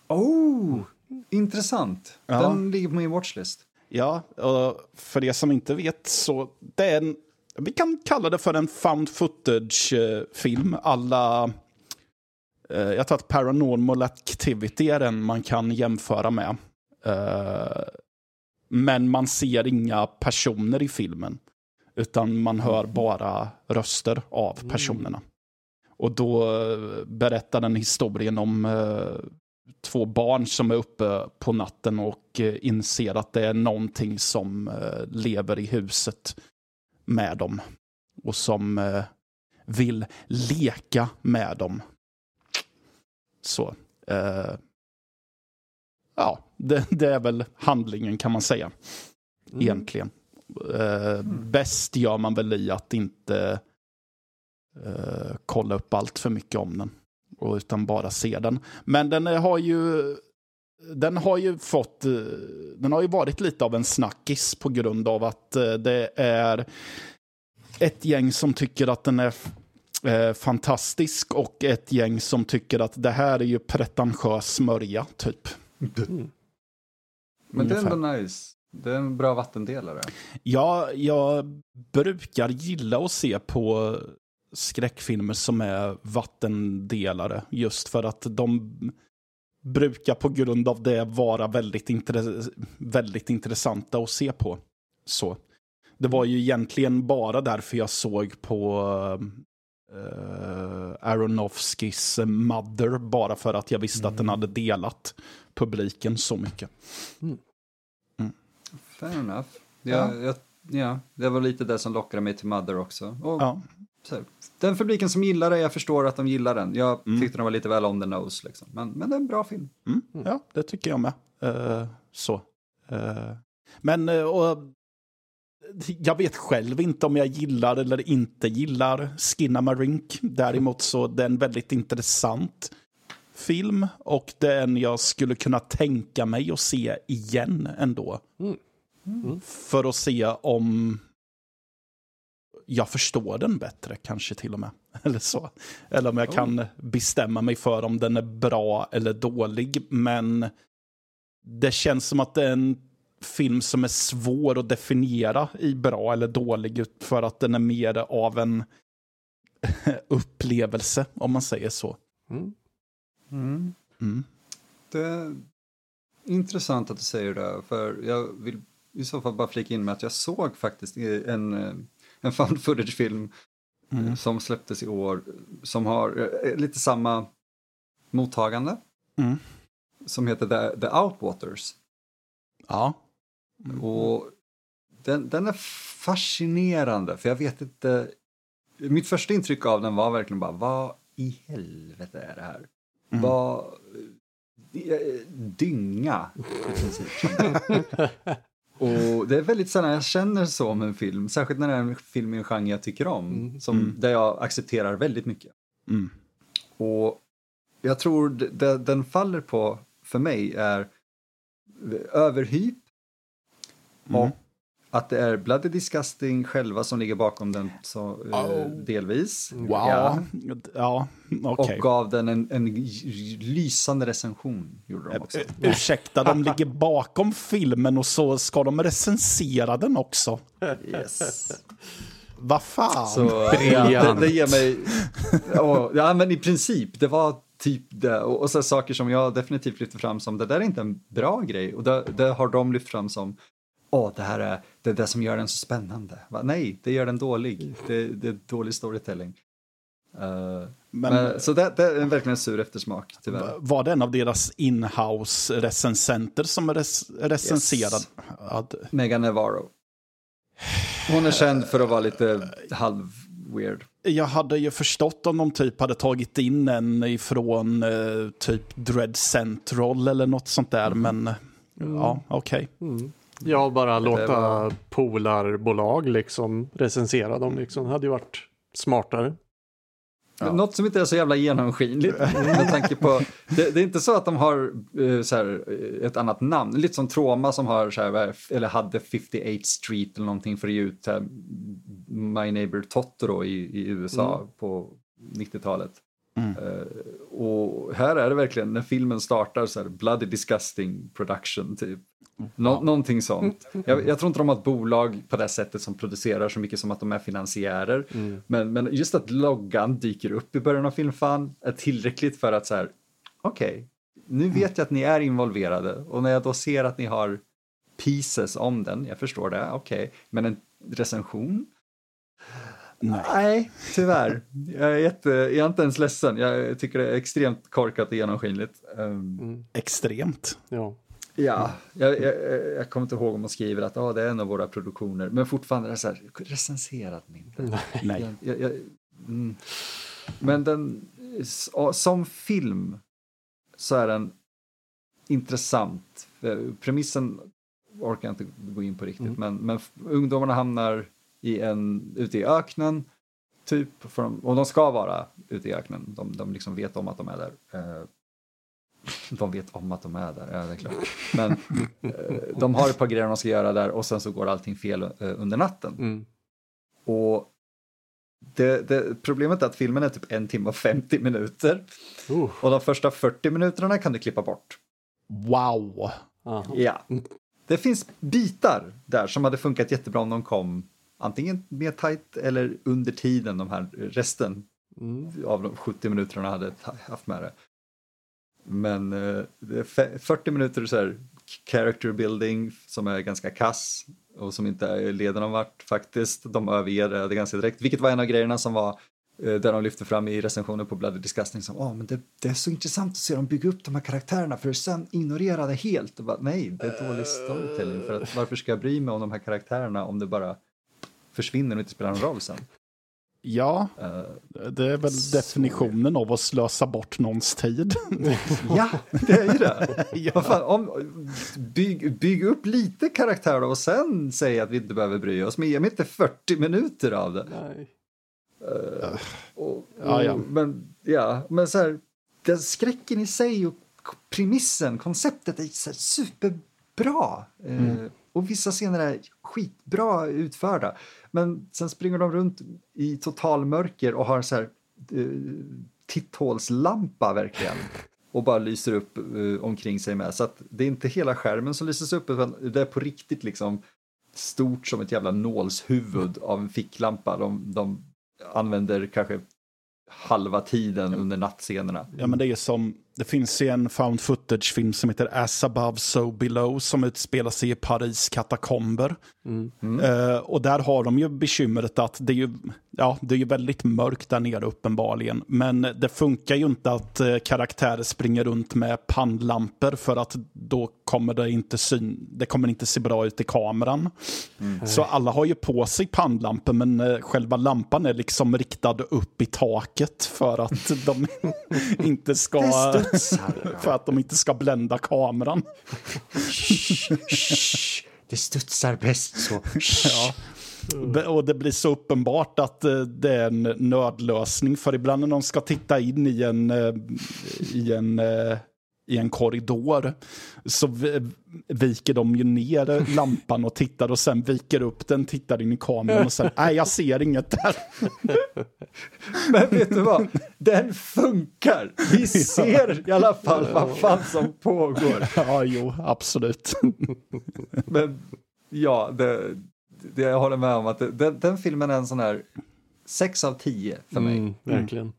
Oh, intressant. Ja. Den ligger på min watchlist. Ja, och för er som inte vet så det är en, vi kan kalla det för en found footage-film. Alla, eh, jag tror att Paranormal Activity är den man kan jämföra med. Eh, men man ser inga personer i filmen. Utan man hör bara röster av personerna. Och då eh, berättar den historien om två barn som är uppe på natten och eh, inser att det är någonting som eh, lever i huset med dem. Och som eh, vill leka med dem. Så. Eh, ja, det, det är väl handlingen kan man säga. Mm. Egentligen. Eh, Bäst gör man väl i att inte eh, kolla upp allt för mycket om den. Och, utan bara se den. Men den har ju den har ju fått, eh, den har ju varit lite av en snackis på grund av att eh, det är ett gäng som tycker att den är eh, fantastisk och ett gäng som tycker att det här är ju pretentiös smörja, typ. Mm. Men det är ändå nice. Det är en bra vattendelare. Ja, jag brukar gilla att se på skräckfilmer som är vattendelare. Just för att de brukar på grund av det vara väldigt, intress väldigt intressanta att se på. Så. Det var ju egentligen bara därför jag såg på uh, Aronofskis Mother, bara för att jag visste mm. att den hade delat publiken så mycket. Mm. Mm. Fair enough. Ja, ja. Jag, ja, det var lite det som lockade mig till Mother också. Och, ja. här, den publiken som gillar det, jag förstår att de gillar den. Jag mm. tyckte den var lite väl on the nose, liksom. men, men det är en bra film. Mm. Ja, det tycker jag med. Uh, så. Uh, men, uh, och jag vet själv inte om jag gillar eller inte gillar Skinnamarink. Däremot så det är en väldigt intressant film och det är en jag skulle kunna tänka mig att se igen ändå. Mm. Mm. För att se om jag förstår den bättre kanske till och med. Eller så. Eller om jag kan bestämma mig för om den är bra eller dålig. Men det känns som att det är en film som är svår att definiera i bra eller dålig för att den är mer av en upplevelse, om man säger så. Mm. Mm. Mm. Det är intressant att du säger det, för jag vill i så fall bara flika in med att jag såg faktiskt en, en found footage-film mm. som släpptes i år som har eh, lite samma mottagande. Mm. Som heter The, The Outwaters. Ja. Mm. Och den, den är fascinerande, för jag vet inte... Mitt första intryck av den var verkligen bara, vad i helvete är det här? Mm. Vad... Dynga, i princip. Och det är väldigt sällan jag känner så om en film, särskilt när det är en film i en genre jag tycker om, mm. Som, mm. där jag accepterar väldigt mycket. Mm. Och jag tror det, den faller på, för mig, är överhyp Mm. Och att det är Bloody Disgusting själva som ligger bakom den så, oh. delvis. Wow. Ja, ja okay. Och gav den en, en lysande recension. Gjorde de också. Ursäkta, de ligger bakom filmen och så ska de recensera den också. Yes. Vad fan? Så, ja, det, det, ger mig... Oh, ja, men i princip, det var typ det. Och, och så saker som jag definitivt lyfter fram som det där är inte en bra grej. Och det, det har de lyft fram som åh, det här är det, är det som gör den så spännande. Va? Nej, det gör den dålig. Det, det är dålig storytelling. Uh, men, men, så det, det, är verkligen en sur eftersmak, tyvärr. Var det en av deras inhouse recensenter som res, recenserade? Yes. Att... Megan Navarro. Hon är känd för att vara lite halv weird. Jag hade ju förstått om de typ hade tagit in en ifrån uh, typ Dread Central eller något sånt där, mm. men mm. ja, okej. Okay. Mm. Ja, bara låta var... polarbolag liksom recensera dem liksom. Det hade ju varit smartare. Ja. Något som inte är så jävla genomskinligt med tanke på, det, det, är inte så att de har uh, så här, ett annat namn, lite som Troma som har så här, eller hade 58 Street eller någonting för att ge ut här, My Neighbor Totoro i, i USA mm. på 90-talet. Mm. Uh, och här är det verkligen när filmen startar så här bloody disgusting production typ. Nå. Någonting sånt. Jag, jag, tror inte de har ett bolag på det sättet som producerar så mycket som att de är finansiärer. Mm. Men, men just att loggan dyker upp i början av filmfan är tillräckligt för att så här, okej, okay, nu vet jag att ni är involverade och när jag då ser att ni har pieces om den, jag förstår det, okej, okay, men en recension? Nej. Nej, tyvärr. Jag är, jätte, jag är inte ens ledsen. Jag tycker det är extremt korkat och genomskinligt. Um, mm. Extremt. Ja. Ja, jag, jag, jag, kommer inte ihåg om man skriver att ah, det är en av våra produktioner, men fortfarande är det så här, recensera den inte. Nej. Jag, mm. Men den, som film så är den intressant. Premissen orkar jag inte gå in på riktigt, mm. men, men ungdomarna hamnar i en, ute i öknen, typ, de, och de ska vara ute i öknen, de, de liksom vet om att de är där. De vet om att de är där, ja det är klart. Men eh, de har ett par grejer de ska göra där och sen så går allting fel eh, under natten. Mm. Och det, det, problemet är att filmen är typ en timme och 50 minuter. Uh. Och de första 40 minuterna kan du klippa bort. Wow! Ja. Det finns bitar där som hade funkat jättebra om de kom antingen mer tight eller under tiden de här resten Mm. av de 70 minuterna hade haft med det. Men eh, det är 40 minuter så här character building som är ganska kass och som inte leder någon vart faktiskt. De överger det ganska direkt, vilket var en av grejerna som var eh, där de lyfte fram i recensionen på Bloody Disgusting som oh, men det, det är så intressant att se dem bygga upp de här karaktärerna för att sen ignorera det helt. Och bara, Nej, det är dålig storytelling för att varför ska jag bry mig om de här karaktärerna om det bara försvinner och inte spelar någon roll sen. Ja, Eh, det är väl Så- definitionen av att slösa bort någons tid. Ja, det är ju det. Ja. Fan, om, bygg, bygg upp lite karaktär då och sen säg att vi inte behöver bry oss. Men ge mig inte 40 minuter av det. Nej. Eh, och, och, Ja, ja. Men, ja, men så här, den skräcken i sig och premissen, konceptet är så superbra. Eh, och vissa scener är skitbra utförda. Men sen springer de runt i totalmörker och har så här eh, titthålslampa verkligen. Och bara lyser upp eh, omkring sig med. Så att det är inte hela skärmen som lyses upp utan det är på riktigt liksom stort som ett jävla nålshuvud av en ficklampa. De, de använder kanske halva tiden under nattscenerna. Ja, men det är som, det finns ju en found footage-film som heter As above so below som utspelar sig i Paris katakomber. Mm. Eh, och där har de ju bekymret att det är ju, ja, det är ju väldigt mörkt där nere uppenbarligen. Men det funkar ju inte att eh, karaktärer springer runt med pannlampor för att då kommer det inte syn, det kommer inte se bra ut i kameran. Så alla har ju på sig pannlampor men eh, själva lampan är liksom riktad upp i taket för att de inte ska. För att de inte ska blända kameran. Det studsar bäst så. Ja. Och det blir så uppenbart att eh, det är en nödlösning. För ibland när de ska titta in i en, eh, i en, eh, i en korridor så viker de ju ner lampan och tittar och sen viker upp den, tittar in i kameran och sen nej jag ser inget där. Men vet du vad? Den funkar. Vi ser i alla fall vad fan som pågår. Ja, jo, absolut. Men ja, det, det jag håller med om att det, den, den filmen är en sån här 6 av 10 för mig. Mm, verkligen.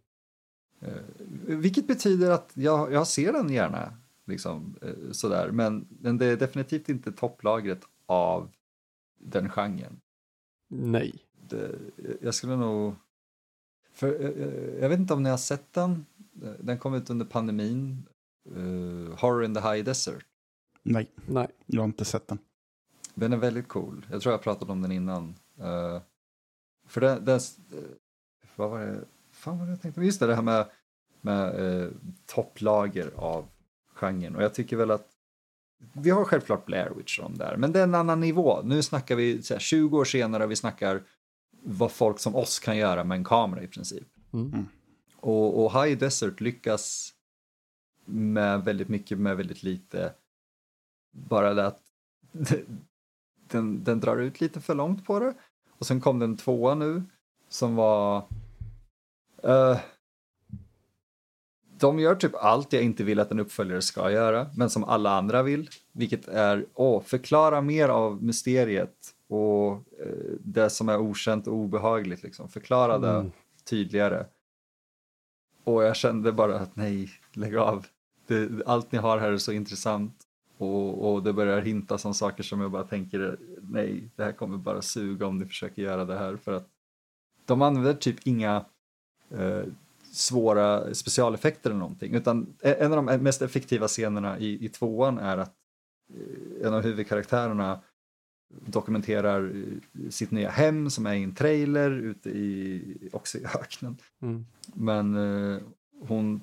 Vilket betyder att jag, jag ser den gärna. Liksom, eh, sådär. Men, men det är definitivt inte topplagret av den genren. Nej. Det, jag skulle nog... För, eh, eh, jag vet inte om ni har sett den. Den kom ut under pandemin. Uh, Horror in the High Desert. Nej, Nej. jag har inte sett den. Den är väldigt cool. Jag tror jag pratade om den innan. Eh, för den, den, vad var det, fan vad var det jag tänkte, just det, det här med, med uh, topplager av genren. Och jag tycker väl att vi har självklart Blair Witch om där, men det är en annan nivå. Nu snackar vi så här, 20 år senare, vi snackar vad folk som oss kan göra med en kamera i princip. Mm. Och, och High Desert lyckas med väldigt mycket med väldigt lite. Bara det att den, den drar ut lite för långt på det. Och sen kom den tvåa nu som var... eh, de gör typ allt jag inte vill att en uppföljare ska göra, men som alla andra vill. Vilket är, åh, förklara mer av mysteriet och eh, det som är okänt och obehagligt. Liksom. Förklara det Mm. tydligare. Och jag kände bara att nej, lägg av. Det, allt ni har här är så intressant. Och, och det börjar hinta som saker som jag bara tänker, nej, det här kommer bara suga om ni försöker göra det här. För att de använder typ inga eh, svåra specialeffekter eller någonting. Utan en av de mest effektiva scenerna i, i tvåan är att eh, en av huvudkaraktärerna dokumenterar eh, sitt nya hem som är i en trailer ute i, också i öknen. Mm. Men eh, hon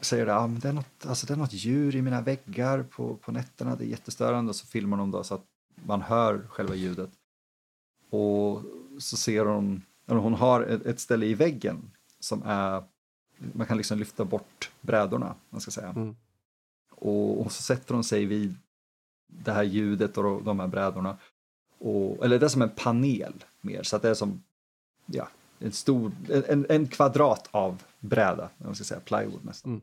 säger det, ah, men det, är något, alltså det är något djur i mina väggar på, på nätterna, det är jättestörande. Och så filmar de då så att man hör själva ljudet. Och så ser hon, eller hon har ett, ett ställe i väggen som är, man kan liksom lyfta bort brädorna, man ska säga. Mm. Och, och så sätter hon sig vid det här ljudet och de här brädorna. Och, eller det är som en panel mer, så att det är som ja, en stor, en, en kvadrat av bräda, man ska säga plywood nästan. Mm.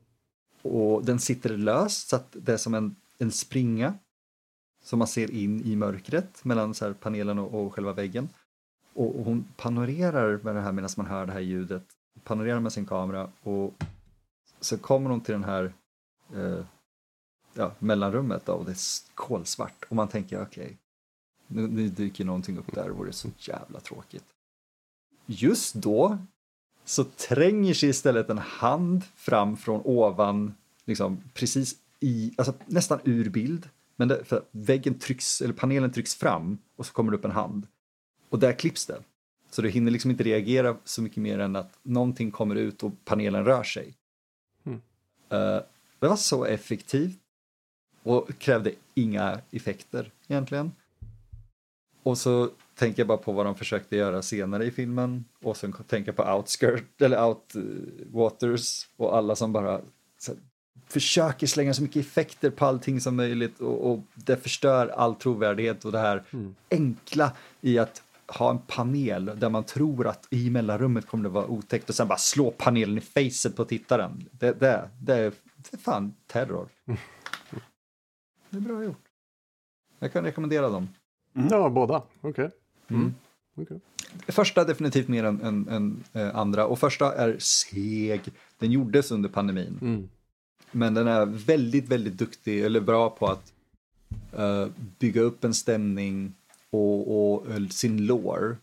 Och den sitter löst så att det är som en, en springa som man ser in i mörkret mellan så panelen och, och själva väggen. Och, och hon panorerar med det här medan man hör det här ljudet. Panorerar med sin kamera och så kommer hon till den här eh, ja, mellanrummet då, och det är kolsvart och man tänker okej, okay, nu, nu dyker någonting upp där och det är så jävla tråkigt. Just då så tränger sig istället en hand fram från ovan, liksom precis i, alltså nästan ur bild. Men det, för väggen trycks, eller panelen trycks fram och så kommer det upp en hand. Och där klipps det. Så du hinner liksom inte reagera så mycket mer än att någonting kommer ut och panelen rör sig. Mm. Uh, det var så effektivt och krävde inga effekter egentligen. Och så tänker jag bara på vad de försökte göra senare i filmen och sen tänker jag på Outskirt eller Outwaters och alla som bara här, försöker slänga så mycket effekter på allting som möjligt och, och det förstör all trovärdighet och det här mm. enkla i att ha en panel där man tror att i mellanrummet kommer det vara otäckt och sen bara slå panelen i facet på tittaren. Det, det, det, är, det är fan terror. Det är bra gjort. Jag kan rekommendera dem. Mm. Ja, båda. Okej. Okay. Mm. mm. Okay. Första definitivt mer än, än, än äh, andra och första är seg. Den gjordes under pandemin. Mm. Men den är väldigt, väldigt duktig eller bra på att uh, bygga upp en stämning och, och sin lore.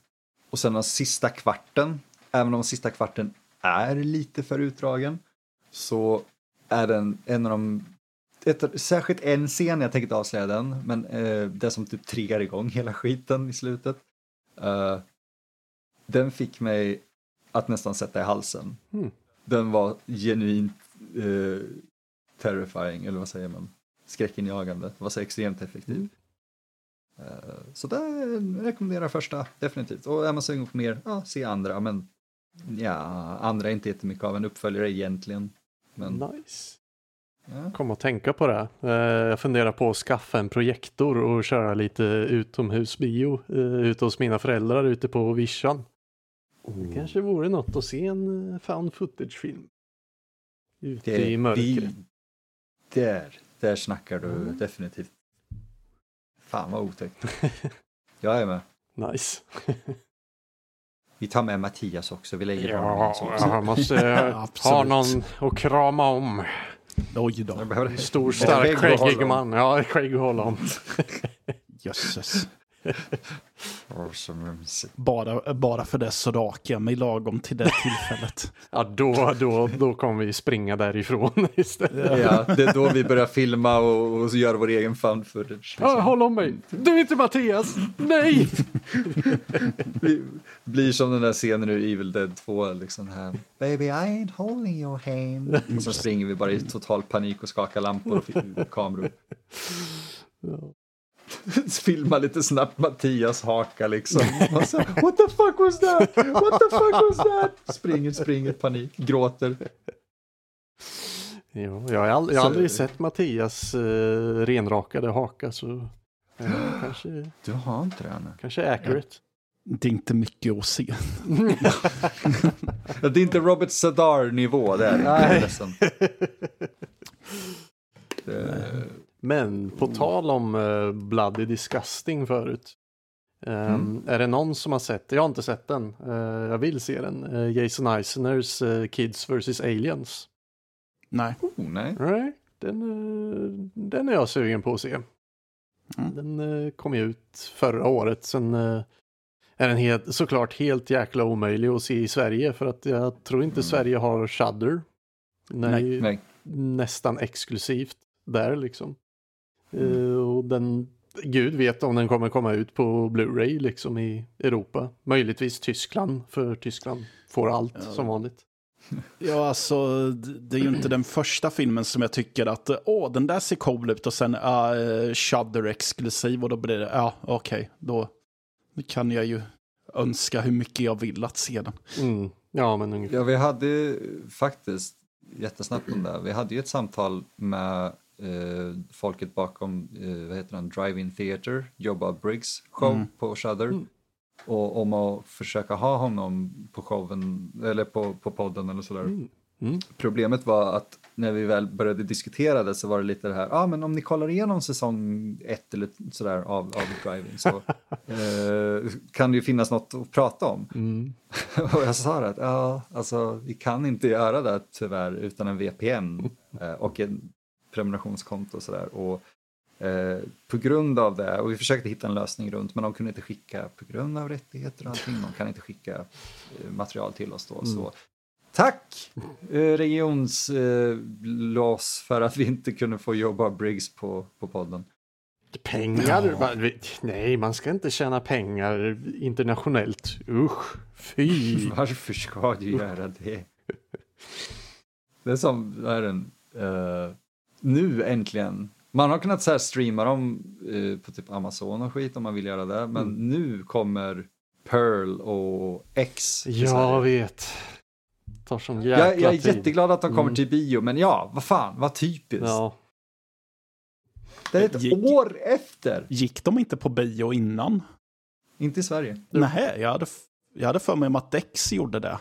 Och sen den sista kvarten, även om sista kvarten är lite för utdragen, så är den en av de ett, särskilt en scen, jag tänker inte avslöja den, men uh, det som typ triggar igång hela skiten i slutet. Uh, den fick mig att nästan sätta i halsen. Mm. Den var genuint uh, terrifying, eller vad säger man? Skräckinjagande. Det var så extremt effektiv. Mm. Uh, så där rekommenderar första, definitivt. Och är man sugen på mer, ja, se andra. Men ja, andra är inte jättemycket av en uppföljare egentligen. Men... Nice. Ja. Kom att tänka på det. Uh, jag funderar på att skaffa en projektor och köra lite utomhusbio uh, ute hos mina föräldrar ute på vischan. Oh. Det kanske vore något att se en found footage-film. Ute det, i mörkret. Där, där snackar du mm. definitivt. Fan vad otäckt. Jag är med. Nice. Vi tar med Mattias också, vi lägger ja, honom också. Jag måste ha någon att krama om. Oj då. Stor, stark, skäggig man. Ja, skägg att hålla om. Jösses. bara, bara för det så rakar jag mig lagom till det tillfället. ja, då, då, då kommer vi springa därifrån istället. ja, det är då vi börjar filma och, och göra vår egen fan footage. Liksom. Ja, håll om mig! Du är inte Mattias! Nej! vi blir som den där scenen ur Evil Dead 2, liksom här. Baby, I ain't holding your hand. Och så springer vi bara i total panik och skakar lampor och kameror. Ja. filma lite snabbt Mattias haka liksom. Så, What the fuck was that? What the fuck was that? Springer, springer, panik, gråter. Jo, jag har aldrig, jag har aldrig sett Mattias uh, renrakade haka så uh, kanske... Du har inte det ännu. Kanske accurate. Ja. Det är inte mycket att se. det är inte Robert Sadar nivå, det är. Nej. Men på mm. tal om uh, Bloody Disgusting förut. Um, mm. Är det någon som har sett, jag har inte sett den, uh, jag vill se den, uh, Jason Eiseners uh, Kids vs. Aliens. Nej. Oh, nej. nej den, den är jag sugen på att se. Mm. Den kom ju ut förra året, sen är den helt, såklart helt jäkla omöjlig att se i Sverige för att jag tror inte mm. Sverige har Shudder. Nej, nej. Nästan exklusivt där liksom. Mm. och den, Gud vet om den kommer komma ut på Blu-ray liksom i Europa. Möjligtvis Tyskland, för Tyskland får allt ja. som vanligt. Ja, alltså det är ju inte den första filmen som jag tycker att åh, den där ser cool ut och sen uh, Shudder exklusiv och då blir det, ja, okej, okay, då kan jag ju önska hur mycket jag vill att se den. Mm. Ja, men ungefär. Ja, vi hade faktiskt, jättesnabbt om det, vi hade ju ett samtal med eh, folket bakom, eh, vad heter den, Drive-In Theater, Jobba Briggs show mm. på Shudder. Mm. Och om att försöka ha honom på showen, eller på, på podden eller sådär. Mm. Mm. Problemet var att när vi väl började diskutera det så var det lite det här, ja ah, men om ni kollar igenom säsong ett eller sådär av, av Driving så eh, kan det ju finnas något att prata om. Mm. och jag sa det att ja, alltså vi kan inte göra det tyvärr utan en VPN eh, och en prenumerationskonto och sådär. Och eh, på grund av det, och vi försökte hitta en lösning runt, men de kunde inte skicka, på grund av rättigheter och allting, de kan inte skicka eh, material till oss då. Mm. Så tack eh, regionslås för att vi inte kunde få jobba Briggs på, på podden. Pengar? Ja. Vi- Nej, man ska inte tjäna pengar internationellt. Usch, fy. Varför ska du göra det? Det är som, är den, eh, nu äntligen. Man har kunnat så här streama dem eh, på typ Amazon och skit om man vill göra det, men Mm. nu kommer Pearl och X. Jag vet. Tar sån jäkla jag, jag är tid. jätteglad att de kommer Mm. till bio, men ja, vad fan, vad typiskt. Ja, Det är ett Gick- år efter, Gick de inte på bio innan? inte i Sverige. Nej, jag hade, jag hade för mig om att Dex gjorde det.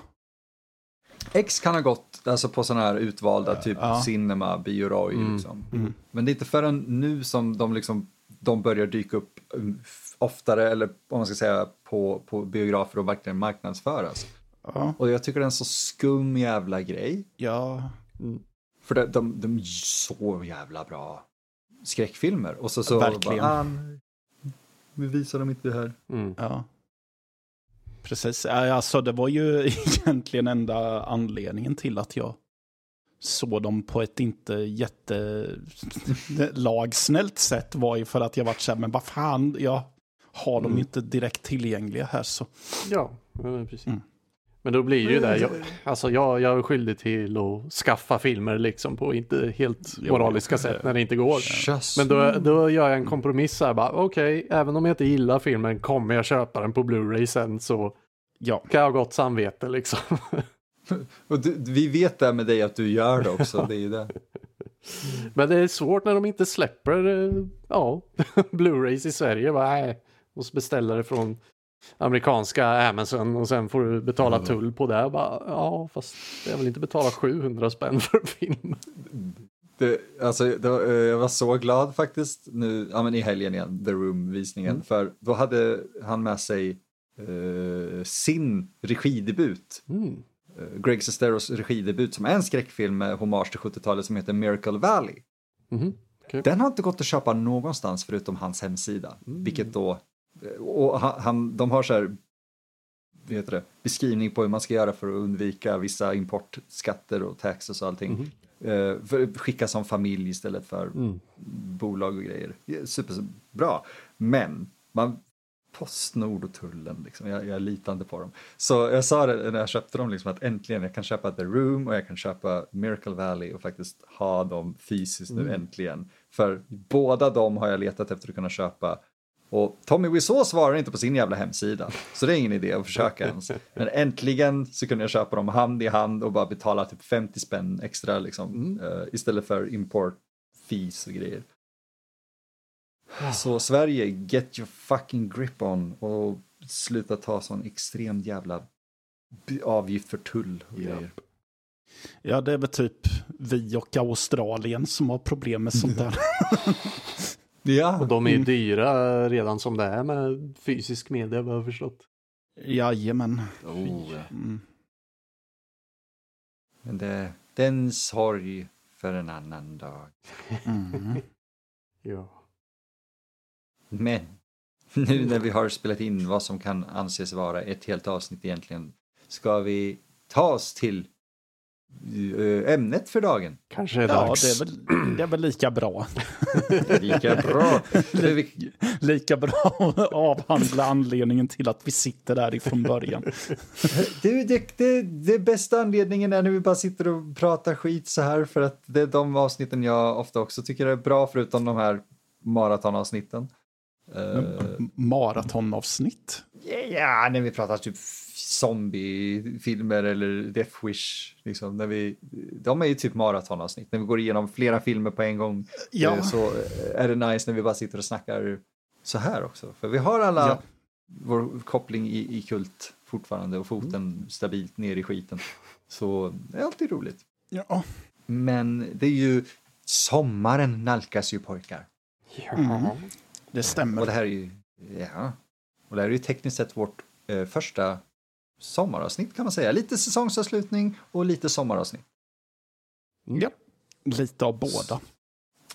X kan ha gått alltså, på sådana här utvalda, typ Ja. Cinema, Bio Roy, Mm. liksom. Mm. Men det är inte förrän nu som de, liksom, de börjar dyka upp um, oftare, eller om man ska säga på, på biografer och verkligen marknadsföras. Ja, Och jag tycker det är en så skum jävla grej. ja, För det, de, de är så jävla bra skräckfilmer. Och så, så Verkligen. Bara, ah, vi visar dem inte här. mm. ja. Precis, alltså det var ju egentligen enda anledningen till att jag såg dem på ett inte jättelagsnällt sätt var ju för att jag varit så här, men vad fan, jag har dem Mm. inte direkt tillgängliga här så. ja precis. Mm. Men då blir ju det, jag, alltså jag, jag är skyldig till att skaffa filmer liksom på inte helt moraliska sätt när det inte går. Men då, då gör jag en kompromiss här bara, okej, även om jag inte gillar filmen kommer jag köpa den på Blu-ray sen så Ja, kan jag ha gott samvete liksom. Och du, vi vet det med dig att du gör det också. Det är ju det. Men det är svårt när de inte släpper, eh, ja, Blu-rays i Sverige. Bara, nej, måste beställa det från amerikanska Amazon och sen får du betala tull på det. Bara, ja, fast jag vill inte betala 700 spänn för en film. Det, alltså, det, var- eh, jag var så glad faktiskt nu, ja men i helgen igen, The Room-visningen, Mm. för då hade han med sig eh, sin regidebut, Mm. eh, Greg Sesteros regidebut, som är en skräckfilm med hommage till 70-talet som heter Miracle Valley. Mhm. Den har inte gått att köpa någonstans förutom hans hemsida, Mm. vilket då, och han, de har så här, heter det, beskrivning på hur man ska göra för att undvika vissa importskatter och taxes och allting. Mhm. Eh, för skicka som familj istället för Mm. bolag och grejer. Superbra. Men man, Postnord och tullen, liksom, jag, jag litar inte på dem. Så jag sa det när jag köpte dem, liksom, att äntligen jag kan köpa The Room och jag kan köpa Miracle Valley och faktiskt ha dem fysiskt nu Mm. äntligen. För båda dem har jag letat efter att kunna köpa. Och Tommy Wiseau svarar inte på sin jävla hemsida, så det är ingen idé att försöka ens. Men äntligen så kunde jag köpa dem hand i hand och bara betala typ 50 spänn extra liksom, Mm. eh, istället för import fees och grejer. Så Sverige, get your fucking grip on och sluta ta sån extrem jävla avgift för tull och Ja. grejer. ja, det är väl typ vi och Australien som har problem med sånt där. Ja, Och de är ju Mm. dyra redan som det är med fysisk media vad jag har förstått. Jajamän. oh, ja. Mm. men det, det är en sorg för en annan dag. Mm. Ja. Men nu när vi har spelat in vad som kan anses vara ett helt avsnitt egentligen ska vi ta oss till ämnet för dagen. Kanske är Ja, dags. det är, väl, det är väl lika bra. Lika bra. Vi, Lika bra att avhandla anledningen till att vi sitter där ifrån början. det, det, det, det bästa anledningen är när vi bara sitter och pratar skit så här för att det är de avsnitten jag ofta också tycker är bra förutom de här maratonavsnitten. Eh, Maratonavsnitt. Ja, när vi pratar typ zombiefilmer eller Death Wish. Liksom, när vi, de är ju typ maratonavsnitt. När vi går igenom flera filmer på en gång Ja. eh, så är det nice när vi bara sitter och snackar så här också. För vi har alla Ja. vår koppling i, i kult fortfarande och foten stabilt ner i skiten. Så det är alltid roligt. Ja. Men det är ju sommaren nalkas ju pojkar. Ja. Mm. Det Och stämmer. det här är ju, ja. Och det här är ju tekniskt sett vårt eh, första sommaravsnitt kan man säga. Lite säsongsavslutning och lite sommaravsnitt. Ja. Lite av båda.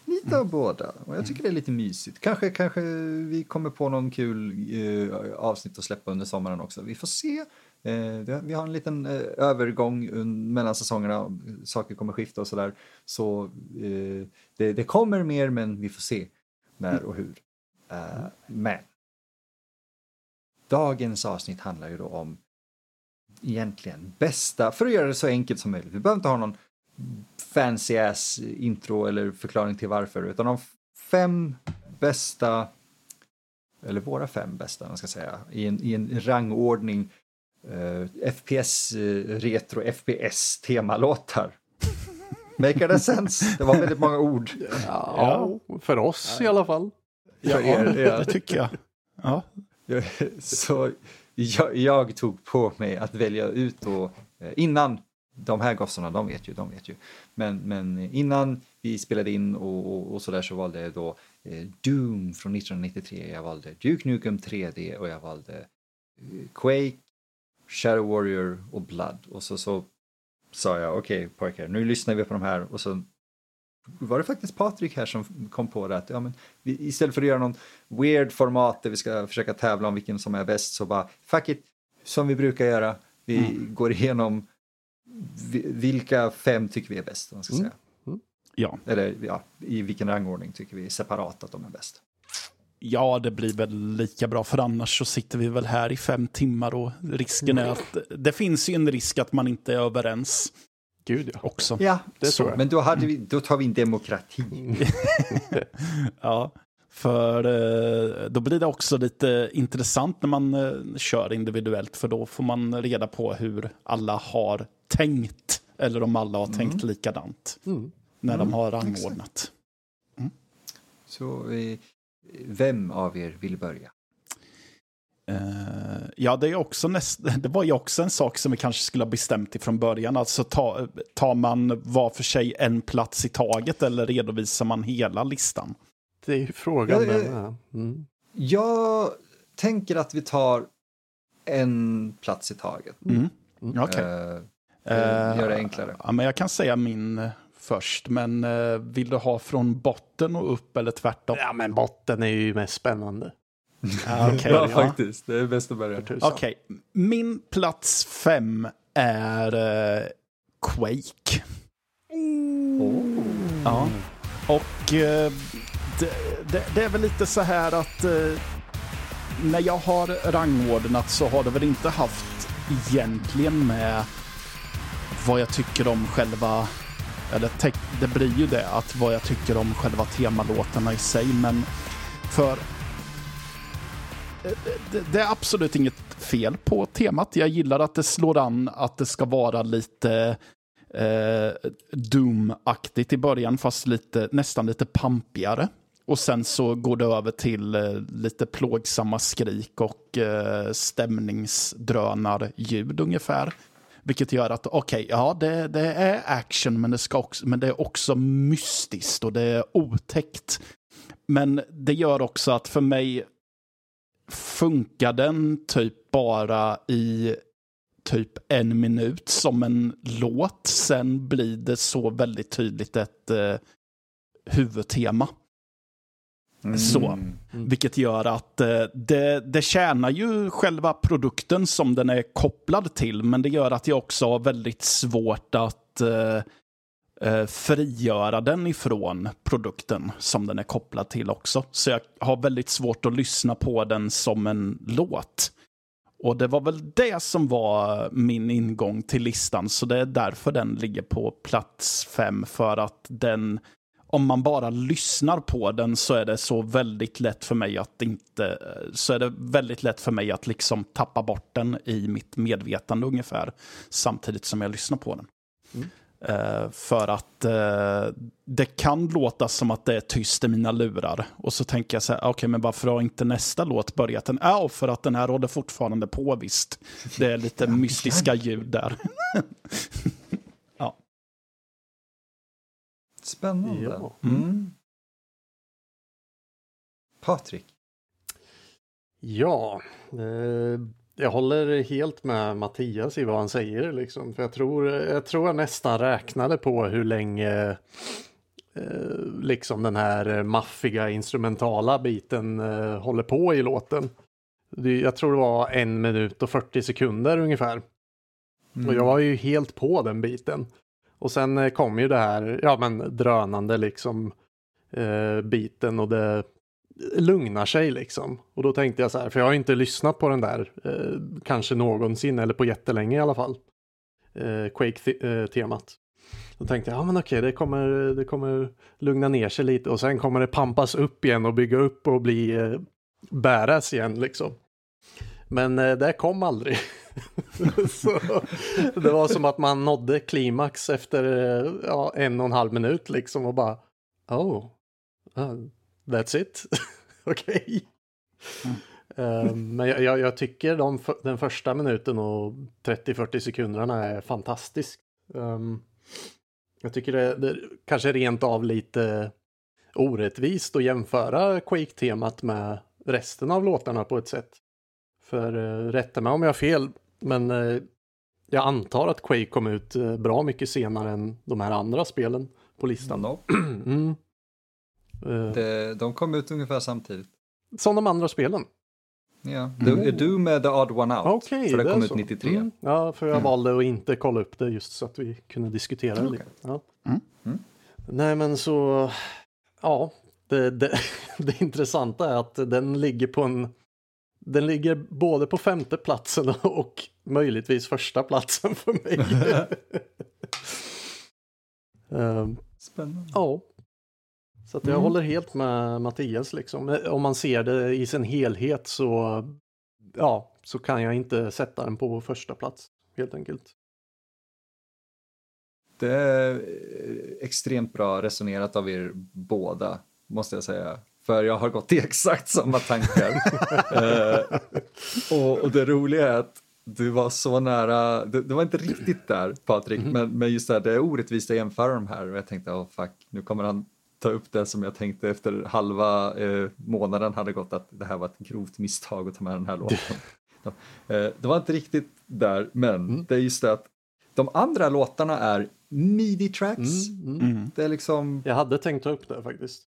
Lite av båda. Och jag tycker det är lite mysigt. Kanske, kanske vi kommer på någon kul eh, avsnitt att släppa under sommaren också. Vi får se. Eh, vi har en liten eh, övergång mellan säsongerna. Saker kommer skifta och sådär. Så eh, det, det kommer mer men vi får se när och hur. Eh, men dagens avsnitt handlar ju då om egentligen bästa, för att göra det så enkelt som möjligt. Vi behöver inte ha någon fancy ass intro eller förklaring till varför, utan de fem bästa, eller våra fem bästa, man ska säga, i en, i en rangordning eh, FPS, eh, retro FPS temalåtar. Maker that sense? Det var väldigt många ord. Ja, för oss i alla fall. För er, ja. Det tycker jag. Ja. Så jag, jag tog på mig att välja ut då, eh, innan, de här gossarna, de vet ju, de vet ju, men, men innan vi spelade in och, och, och sådär så valde jag då eh, Doom från 1993, jag valde Duke Nukem 3D och jag valde eh, Quake, Shadow Warrior och Blood. Och så, så sa jag, okej pojkar, nu lyssnar vi på de här. Och så var det faktiskt Patrik här som kom på det att ja, men vi, istället för att göra någon weird format där vi ska försöka tävla om vilken som är bäst så bara fuck it, som vi brukar göra. Vi Mm. går igenom vi- vilka fem tycker vi är bäst, man ska Mm. säga. Ja. Eller ja, i vilken rangordning tycker vi separat att de är bäst. ja, det blir väl lika bra, för annars så sitter vi väl här i fem timmar och risken är att det finns ju en risk att man inte är överens Gud ja. också. Ja, Det Så. tror jag. men då, hade vi, då tar vi in demokrati. Ja, för eh, då blir det också lite intressant när man eh, kör individuellt, för då får man reda på hur alla har tänkt, eller om alla har tänkt likadant Mm. när de Mm, har rangordnat. Så eh, vem av er vill börja? Eh, ja, det, är också näst, det var ju också en sak som vi kanske skulle ha bestämt ifrån början. Alltså ta, tar man var för sig en plats i taget eller redovisar man hela listan? Det är ju frågan. Ja, men, det- ja. Mm. Jag tänker att vi tar en plats i taget. Mm. Okej. Eh, Eh, gör det enklare. Ja, men jag kan säga min först, men vill du ha från botten och upp eller tvärtom? ja, men botten är ju mest spännande. Ja, okej, ja, ja. faktiskt. Det är bäst att börja. Okej, min plats fem är eh, Quake. Oh. Ja. Och eh, det, det, det är väl lite så här att eh, när jag har rangordnat så har det väl inte haft egentligen med vad jag tycker om själva, eller det blir ju det, att vad jag tycker om själva temalåtarna i sig, men för det, det är absolut inget fel på temat. Jag gillar att det slår an att det ska vara lite eh, Doom-aktigt i början, fast lite, nästan lite pampigare. Och sen så går det över till eh, lite plågsamma skrik och eh, stämningsdrönarljud ungefär. Vilket gör att, okej, ja det, det är action men det, ska också, men det är också mystiskt och det är otäckt. Men det gör också att för mig funkar den typ bara i typ en minut som en låt. Sen blir det så väldigt tydligt ett eh, huvudtema. Så. Mm. Vilket gör att eh, det, det tjänar ju själva produkten som den är kopplad till. Men det gör att jag också har väldigt svårt att eh, eh, frigöra den ifrån produkten som den är kopplad till också. Så jag har väldigt svårt att lyssna på den som en låt. Och det var väl det som var min ingång till listan. Så det är därför den ligger på plats fem. För att den, om man bara lyssnar på den så är det så väldigt lätt för mig att inte, eh, så är det väldigt lätt för mig att liksom tappa bort den i mitt medvetande ungefär. Samtidigt som jag lyssnar på den. Mm. Eh, för att eh, det kan låta som att det är tyst i mina lurar. Och så tänker jag så här, okej men varför har inte nästa låt börjat? Den, ja, för att den här håller fortfarande på visst. Det är lite mystiska ljud där. ja. Spännande. Ja. Mm. Patrik. Ja, eh, jag håller helt med Mattias i vad han säger. Liksom. För jag, tror, jag tror jag nästan räknade på hur länge eh, liksom den här maffiga instrumentala biten eh, håller på i låten. Det, jag tror det var en minut och 40 sekunder ungefär. Mm. Och jag var ju helt på den biten. Och sen eh, kom ju det här, ja men drönande liksom eh, biten och det lugnar sig liksom. Och då tänkte jag så här, för jag har inte lyssnat på den där eh, kanske någonsin eller på jättelänge i alla fall. Eh, Quake-temat. Eh, då tänkte jag, ja men okej, det kommer, det kommer lugna ner sig lite och sen kommer det pampas upp igen och bygga upp och bli eh, bäras igen liksom. Men eh, det kom aldrig. så, det var som att man nådde klimax efter eh, ja, en och en halv minut liksom och bara, oh, ah, that's it. Okej. Eh, men jag, jag, jag tycker de, den första minuten och 30-40 sekunderna är fantastisk. Um, jag tycker det, det kanske rent av lite orättvist att jämföra Quake-temat med resten av låtarna på ett sätt. För uh, rätta mig om jag har fel, men eh, jag antar att Quake kom ut eh, bra mycket senare än de här andra spelen på listan. Nope. Mm. Eh, Det, de kom ut ungefär samtidigt. som de andra spelen. Ja. Du, är du med The Odd One Out? Okej, för det är kom ut så. 93. Mm. Ja, för jag valde att inte kolla upp det just så att vi kunde diskutera det Okej. lite. Ja. Mm. Mm. Nej, men så, ja, det, det, det intressanta är att den ligger på en, den ligger både på femte platsen och möjligtvis första platsen för mig. Ehm, Spännande. Ja. Så jag Mm. håller helt med Mattias liksom. Om man ser det i sin helhet så, ja, så kan jag inte sätta den på första plats helt enkelt. Det är eh, extremt bra resonerat av er båda, måste jag säga. För jag har gått i exakt samma tankar. Eh, och, och det roliga är att du var så nära, du, du var inte riktigt där Patrik, men, men just det här, det är orättvist att jämföra de här och jag tänkte, oh fuck, nu kommer han ta upp det som jag tänkte efter halva eh, månaden hade gått att det här var ett grovt misstag att ta med den här låten. Eh, det var inte riktigt där, men det är just det att de andra låtarna är midi-tracks. Mm, mm. Mm. Det är liksom, Jag hade tänkt ta upp det faktiskt.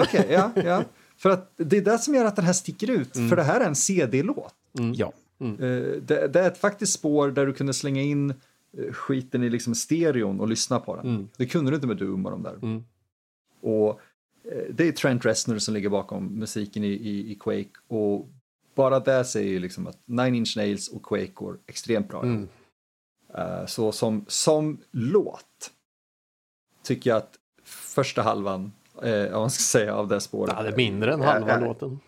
okej, ja, ja. För att det är det som gör att den här sticker ut, Mm. för det här är en CD-låt. Ja. Eh, det, det är ett faktiskt spår där du kunde slänga in eh, skiten i liksom stereon och lyssna på den. Mm. Det kunde du inte med Doom och de där. Och eh, det är Trent Reznor som ligger bakom musiken i, i, i Quake och bara det säger ju liksom att Nine Inch Nails och Quake går extremt bra. Mm. Eh, Så som, som låt tycker jag att första halvan, eh, om man ska säga, av det spåret. Ja, det är mindre än är- halva är- låten.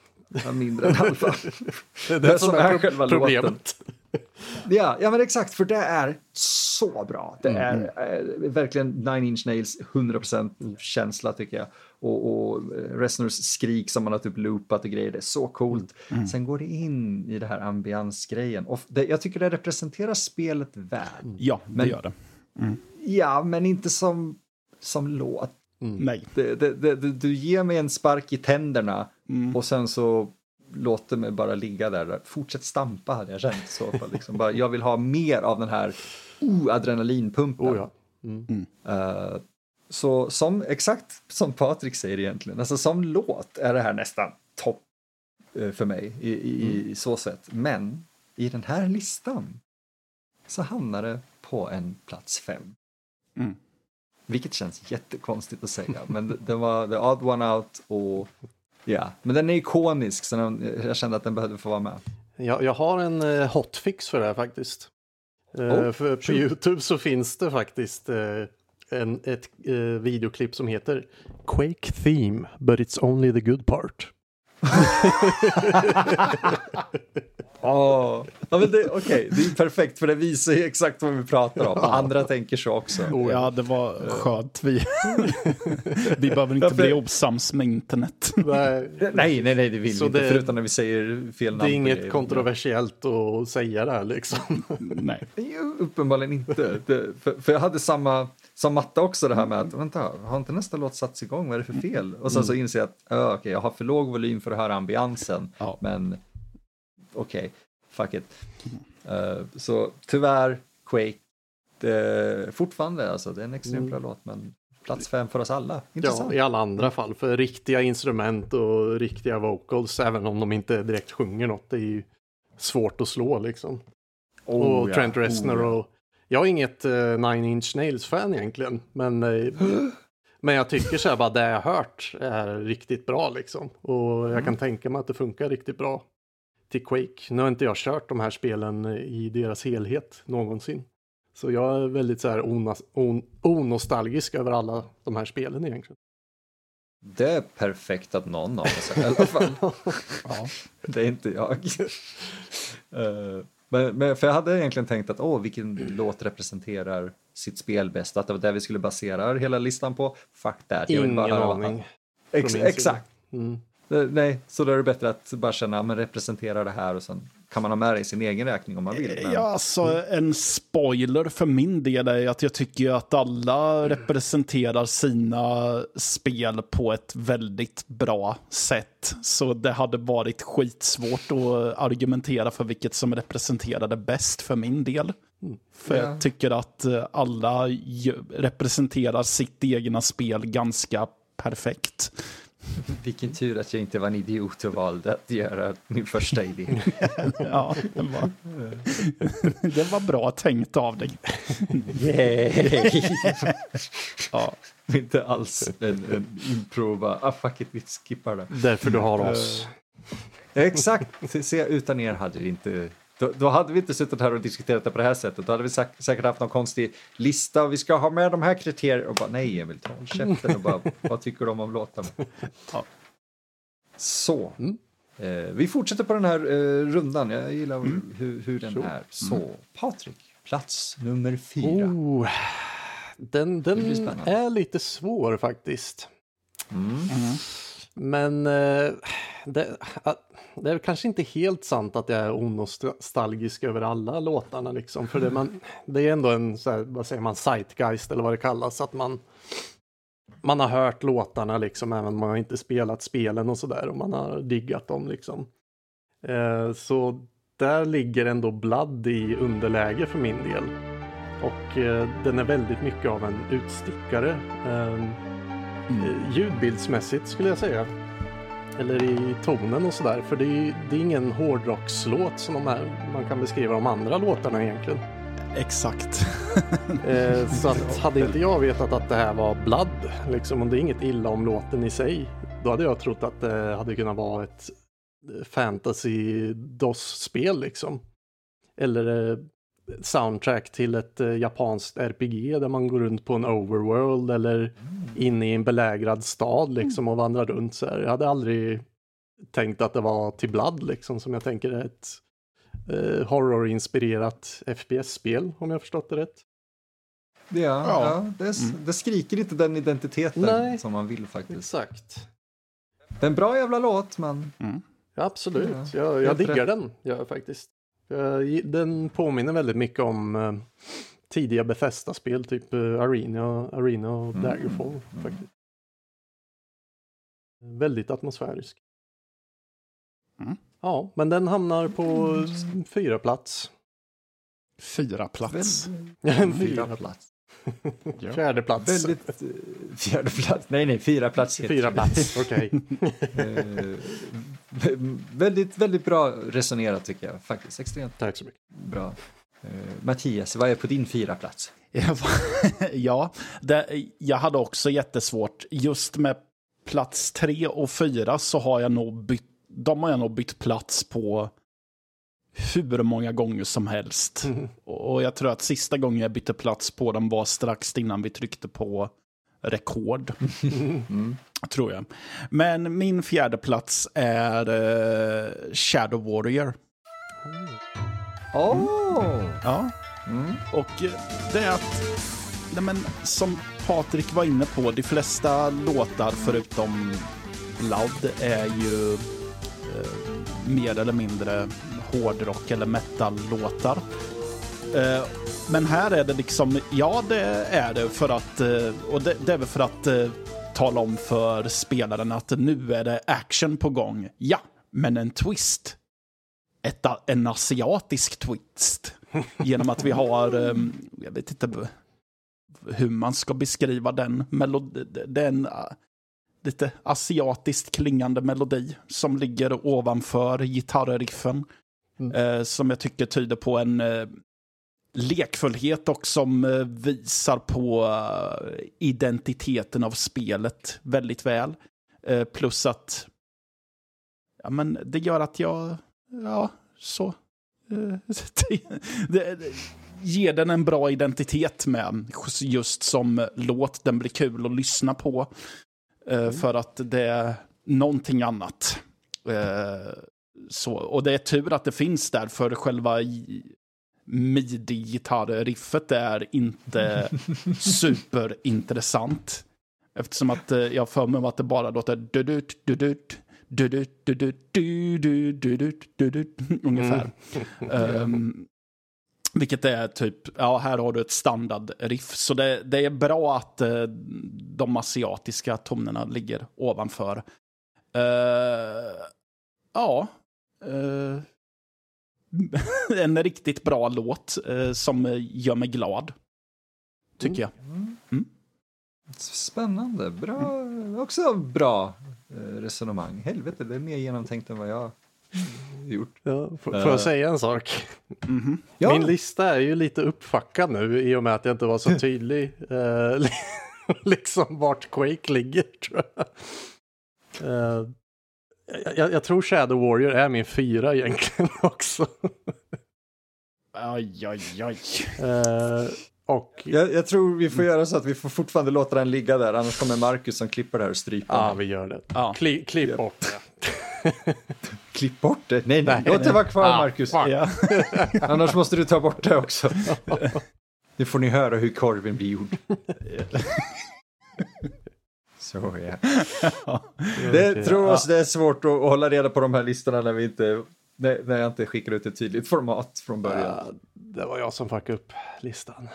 är mindre än halva. Det är Det det som som är är själva problemet. ja, ja, men exexakt, för det är så bra. Det Mm. är eh, verkligen Nine Inch Nails 100% känsla tycker jag. Och, och eh, Reznors skrik som man har typ loopat och grejer, det är så coolt. Mm. Sen går det in i det här ambiansgrejen. Och det, jag tycker det representerar spelet väl. Ja, det Men- gör det. Ja, men inte som, som låt. Nej. Det, det, det, du ger mig en spark i tänderna Mm. och sen så låter mig bara ligga där. Fortsätt stampa hade jag känt så. Liksom bara, jag vill ha mer av den här oh, adrenalinpumpen. Oh, ja. mm. Eh, så som, exakt som Patrik säger egentligen, alltså som låt är det här nästan topp eh, för mig i, i, i så sätt. Men i den här listan så hamnar det på en plats fem. Mm. Vilket känns jättekonstigt att säga, men det- var the odd one out och ja, men den är ikonisk så den, jag kände att den behövde få vara med. Jag, jag har en eh, hotfix för det här faktiskt. Eh, Oh, för på. YouTube så finns det faktiskt eh, en, ett eh, videoklipp som heter Quake Theme, but it's only the good part. Åh, ja, men det, okej, det är perfekt för det visar ju exakt vad vi pratar om. Andra tänker så också. Oh, Ja, det var skönt. Vi, vi behöver inte bli osams med internet. Nej, Nej, nej, det vill Så vi inte, det- förutom när vi säger fel namn. det är inget kontroversiellt att säga det här liksom. Nej. Uppenbarligen inte. Det, för, för jag hade samma, som matte också det här med att vänta, har inte nästa låt satts igång, vad är det för fel? Och sen så inser jag att uh, okej, jag har för låg volym för att höra ambiansen, Ja. men okej, fuck it. Eh, så tyvärr, Quake, det, fortfarande alltså, det är en extremt bra låt, men plats fem för oss alla. Intressant. Ja, i alla andra fall. För riktiga instrument och riktiga vocals, även om de inte direkt sjunger något, det är ju svårt att slå liksom. Oh, och ja. Trent Reznor Oh, ja. och... Jag är inget uh, Nine Inch Nails-fan egentligen, men, eh, men jag tycker så här bara det jag har hört är riktigt bra liksom. Och jag Mm. kan tänka mig att det funkar riktigt bra till Quake. Nu har inte jag kört de här spelen i deras helhet någonsin. Så jag är väldigt så här onas- on- onostalgisk över alla de här spelen egentligen. Det är perfekt att någon av oss är i alla fall. Ja. Det är inte jag. Eh, men, men, för jag hade egentligen tänkt att åh, vilken låt representerar sitt spel bäst, att det var det vi skulle basera hela listan på. Fuck that. Ingen bara aning. Ex, exakt. Mm. Nej, så då är det bättre att bara känna, men representera det här och sen kan man ha med det i sin egen räkning om man vill. Men... Ja, alltså en spoiler för min del är att jag tycker att alla representerar sina spel på ett väldigt bra sätt. Så det hade varit skitsvårt att argumentera för vilket som representerade bäst för min del. För Ja. jag tycker att eh, alla representerar sitt egna spel ganska perfekt. Vilken tur att jag inte var en idiot och valde att göra min första idé. Ja, det var, det var bra tänkt av dig. Yay! Ja. inte alls en, en impro, bara, ah fuck it, vi skippar det. Därför du har oss. Ja, exakt, se, utan er hade det inte då, då hade vi inte suttit här och diskuterat det på det här sättet. Då hade vi säk säkert haft någon konstig lista och vi ska ha med de här kriterierna. Och bara nej Emil, ta käften och bara vad tycker du om låten? Ja. Så. Mm. Eh, vi fortsätter på den här eh, rundan. Jag gillar hur, hur den Så. är. Så, Patrik, plats nummer fyra. Oh, den den är lite svår faktiskt. Mm. Men eh, det, ah, det är kanske inte helt sant att jag är onostalgisk över alla låtarna liksom. För det, man, det är ändå en, så här, vad säger man, zeitgeist eller vad det kallas. Att man, man har hört låtarna liksom, även om man har inte spelat spelen och sådär. Och man har diggat dem liksom. Eh, så där ligger ändå Blood i underläge för min del. Och eh, den är väldigt mycket av en utstickare. Ehm, Eh, ljudbildsmässigt skulle jag säga. Eller i tonen och sådär. För det är, det är ingen hårdrockslåt som de här, man kan beskriva de andra låtarna egentligen. Exakt. Eh, så att hade inte jag vetat att det här var Blood, liksom, och det är inget illa om låten i sig, då hade jag trott att det hade kunnat vara ett eh, fantasy DOS-spel liksom. Eller soundtrack till ett eh, japanskt RPG där man går runt på en overworld eller inne i en belägrad stad liksom och vandrar runt så här. Jag hade aldrig tänkt att det var till Blood liksom som jag tänker är ett eh, horrorinspirerat FPS-spel om jag förstått det rätt. Ja, ja. det, Mm. det skriker inte den identiteten Nej. som man vill faktiskt. Exakt. Det är en bra jävla låt, men Mm. Ja, absolut. Ja, jag jag diggar rätt. den, jag faktiskt. Jag- Den påminner väldigt mycket om eh, tidiga Bethesda-spel, typ eh, Arena, Arena och Mm. Daggerfall. Faktiskt. Väldigt atmosfärisk. Mm. Ja, men den hamnar på fyra plats. Fyra plats. fyra plats. Ja. Fjärde plats. Väldigt... eh, Fjärde plats. Nej, nej, fyra plats. Fyra plats, okej. Eh, vä- väldigt, väldigt bra resonerat tycker jag. Faktiskt extremt Tack så mycket. bra. Eh, Mattias, vad är på din fyra plats? ja, det, jag hade också jättesvårt. Just med plats tre och fyra så har jag nog bytt, de har jag nog bytt plats på hur många gånger som helst. Mm. Och jag tror att sista gången jag bytte plats på dem var strax innan vi tryckte på rekord. Mm. tror jag. Men min fjärde plats är eh, Shadow Warrior. Åh! Ja, Mm. och eh, det är att, nej men, som Patrik var inne på, de flesta låtar förutom Blood är ju eh, mer eller mindre hårdrock eller metal-låtar. Eh, men här är det liksom, ja det är det för att, eh, och det, det är väl för att eh, tala om för spelaren att nu är det action på gång. Ja, men en twist. Ett, en asiatisk twist. Genom att vi har, eh, jag vet inte hur man ska beskriva den melodi, den eh, lite asiatiskt klingande melodi som ligger ovanför gitarriffen. Mm. Eh, som jag tycker tyder på en eh, lekfullhet och som eh, visar på identiteten av spelet väldigt väl. Plus att ja, men det gör att jag, ja, så. Det, det, ger den en bra identitet med, just som låt. Den blir kul att lyssna på. Mm. För att det är någonting annat. Så, och det är tur att det finns där, för själva midi-gitarriffet är inte superintressant. Eftersom att eh, jag för mig att det bara låter dudut, dudut, dudut, dudut, dudut, dudut, dudut, ungefär. Um, vilket är typ, ja här har du ett standardriff. Så det, det är bra att uh, de asiatiska tonerna ligger ovanför. Uh, ja. Uh, en riktigt bra låt eh, som gör mig glad. Tycker jag. Mm. mm. Spännande. Bra. Också bra eh, resonemang. Helvete, det är mer genomtänkt än vad jag gjort. Ja, får, uh. jag säga en sak? Mm -hmm. ja. Min lista är ju lite uppfackad nu i och med att jag inte var så tydlig. liksom vart Quake ligger tror jag. Jag, jag, tror Shadow Warrior är min fyra egentligen också. Aj, aj, aj. Uh, och... Jag, jag, tror vi får göra så att vi får fortfarande låta den ligga där, annars kommer Marcus som klipper det här och stryper Ja, vi gör det. Ja. Kli, klipp bort det. klipp bort det? Nej, nej, låt det vara kvar ah, Marcus. Ja. annars måste du ta bort det också. nu får ni höra hur korven blir gjord. Så ja. det tror oss det är svårt att hålla reda på de här listorna när vi inte när jag inte skickar ut ett tydligt format från början. Ja, det var jag som fuckade upp listan.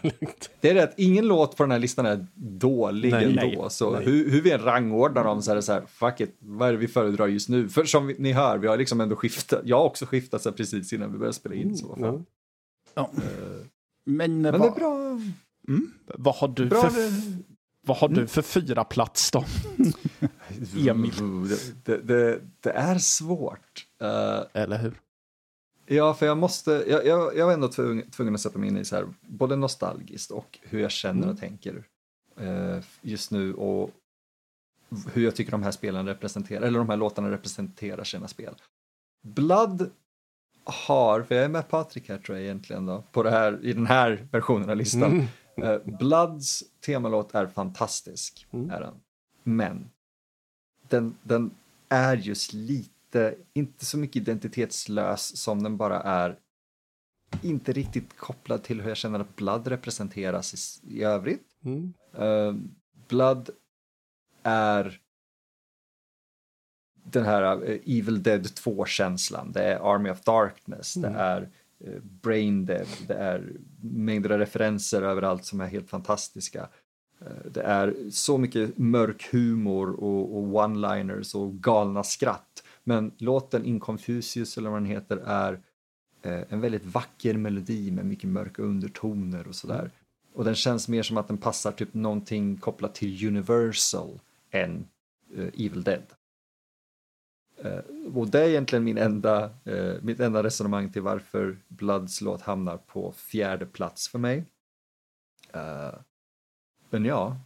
det är det att ingen låt på den här listan är dålig nej, ändå. Nej, så nej. Hur, hur vi än rangordnar dem så är det så här, fuck it, vad är det vi föredrar just nu? För som ni hör, vi har liksom ändå skiftat, jag har också skiftat så precis innan vi började spela in. Så. Mm, ja. Uh, men, men vad, det är bra. Mm, vad har du bra, för... Vad har du mm. för fyra plats då? Emil. Det, det, det, är svårt. Uh, Eller hur? Ja, för jag måste, jag, jag, jag var ändå tvungen, tvungen att sätta mig in i så här, både nostalgiskt och hur jag känner och mm. tänker uh, just nu och hur jag tycker de här spelen representerar, eller de här låtarna representerar sina spel. Blood har, för jag är med Patrik här tror jag egentligen då, på det här, i den här versionen av listan, mm. Uh, Bloods temalåt är fantastisk, mm. är den. men den, den är just lite, inte så mycket identitetslös som den bara är inte riktigt kopplad till hur jag känner att Blood representeras i, i övrigt. Mm. Uh, Blood är den här uh, Evil Dead 2-känslan, det är Army of Darkness, mm. det är Eh, Eh, brain dead, det är mängder av referenser överallt som är helt fantastiska. Eh, det är så mycket mörk humor och, och one-liners och galna skratt. Men låten In Confucius, eller vad den heter är eh, en väldigt vacker melodi med mycket mörka undertoner och sådär. Och den känns mer som att den passar typ någonting kopplat till Universal än Evil Dead. Eh, och det är egentligen min enda, eh, mitt enda resonemang till varför Bloods låt hamnar på fjärde plats för mig. Uh, men ja,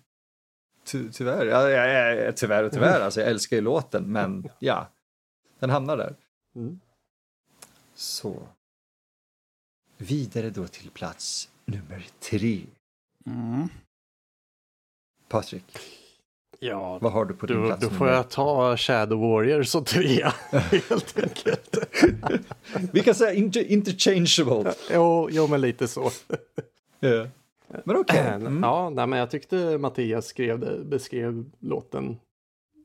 ty tyvärr, ja, ja, ja, tyvärr och tyvärr, alltså jag älskar ju låten men ja, den hamnar där. Mm. Så. Vidare då till plats nummer tre. Mm. Patrik. Ja, Vad har du på din då, plats? Då får jag ta Shadow Warriors och trea helt enkelt. Vi kan säga inter interchangeable. Jo, jo, men lite så. yeah. Men okej. Okay. Mm. Ja, nej, men jag tyckte Mattias skrev det, beskrev låten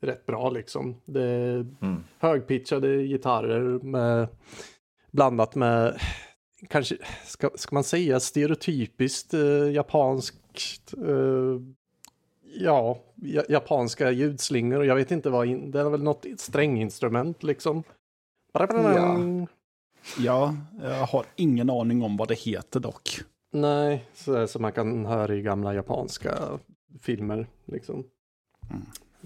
rätt bra liksom. Det mm. högpitchade gitarrer med, blandat med kanske, ska, ska man säga stereotypiskt eh, japanskt, eh, ja, ja, japanska ljudslingor. Jag vet inte vad, in, det är väl något stränginstrument liksom. Ja. Ja, jag har ingen aning om vad det heter dock. Nej, så som man kan höra i gamla japanska filmer liksom.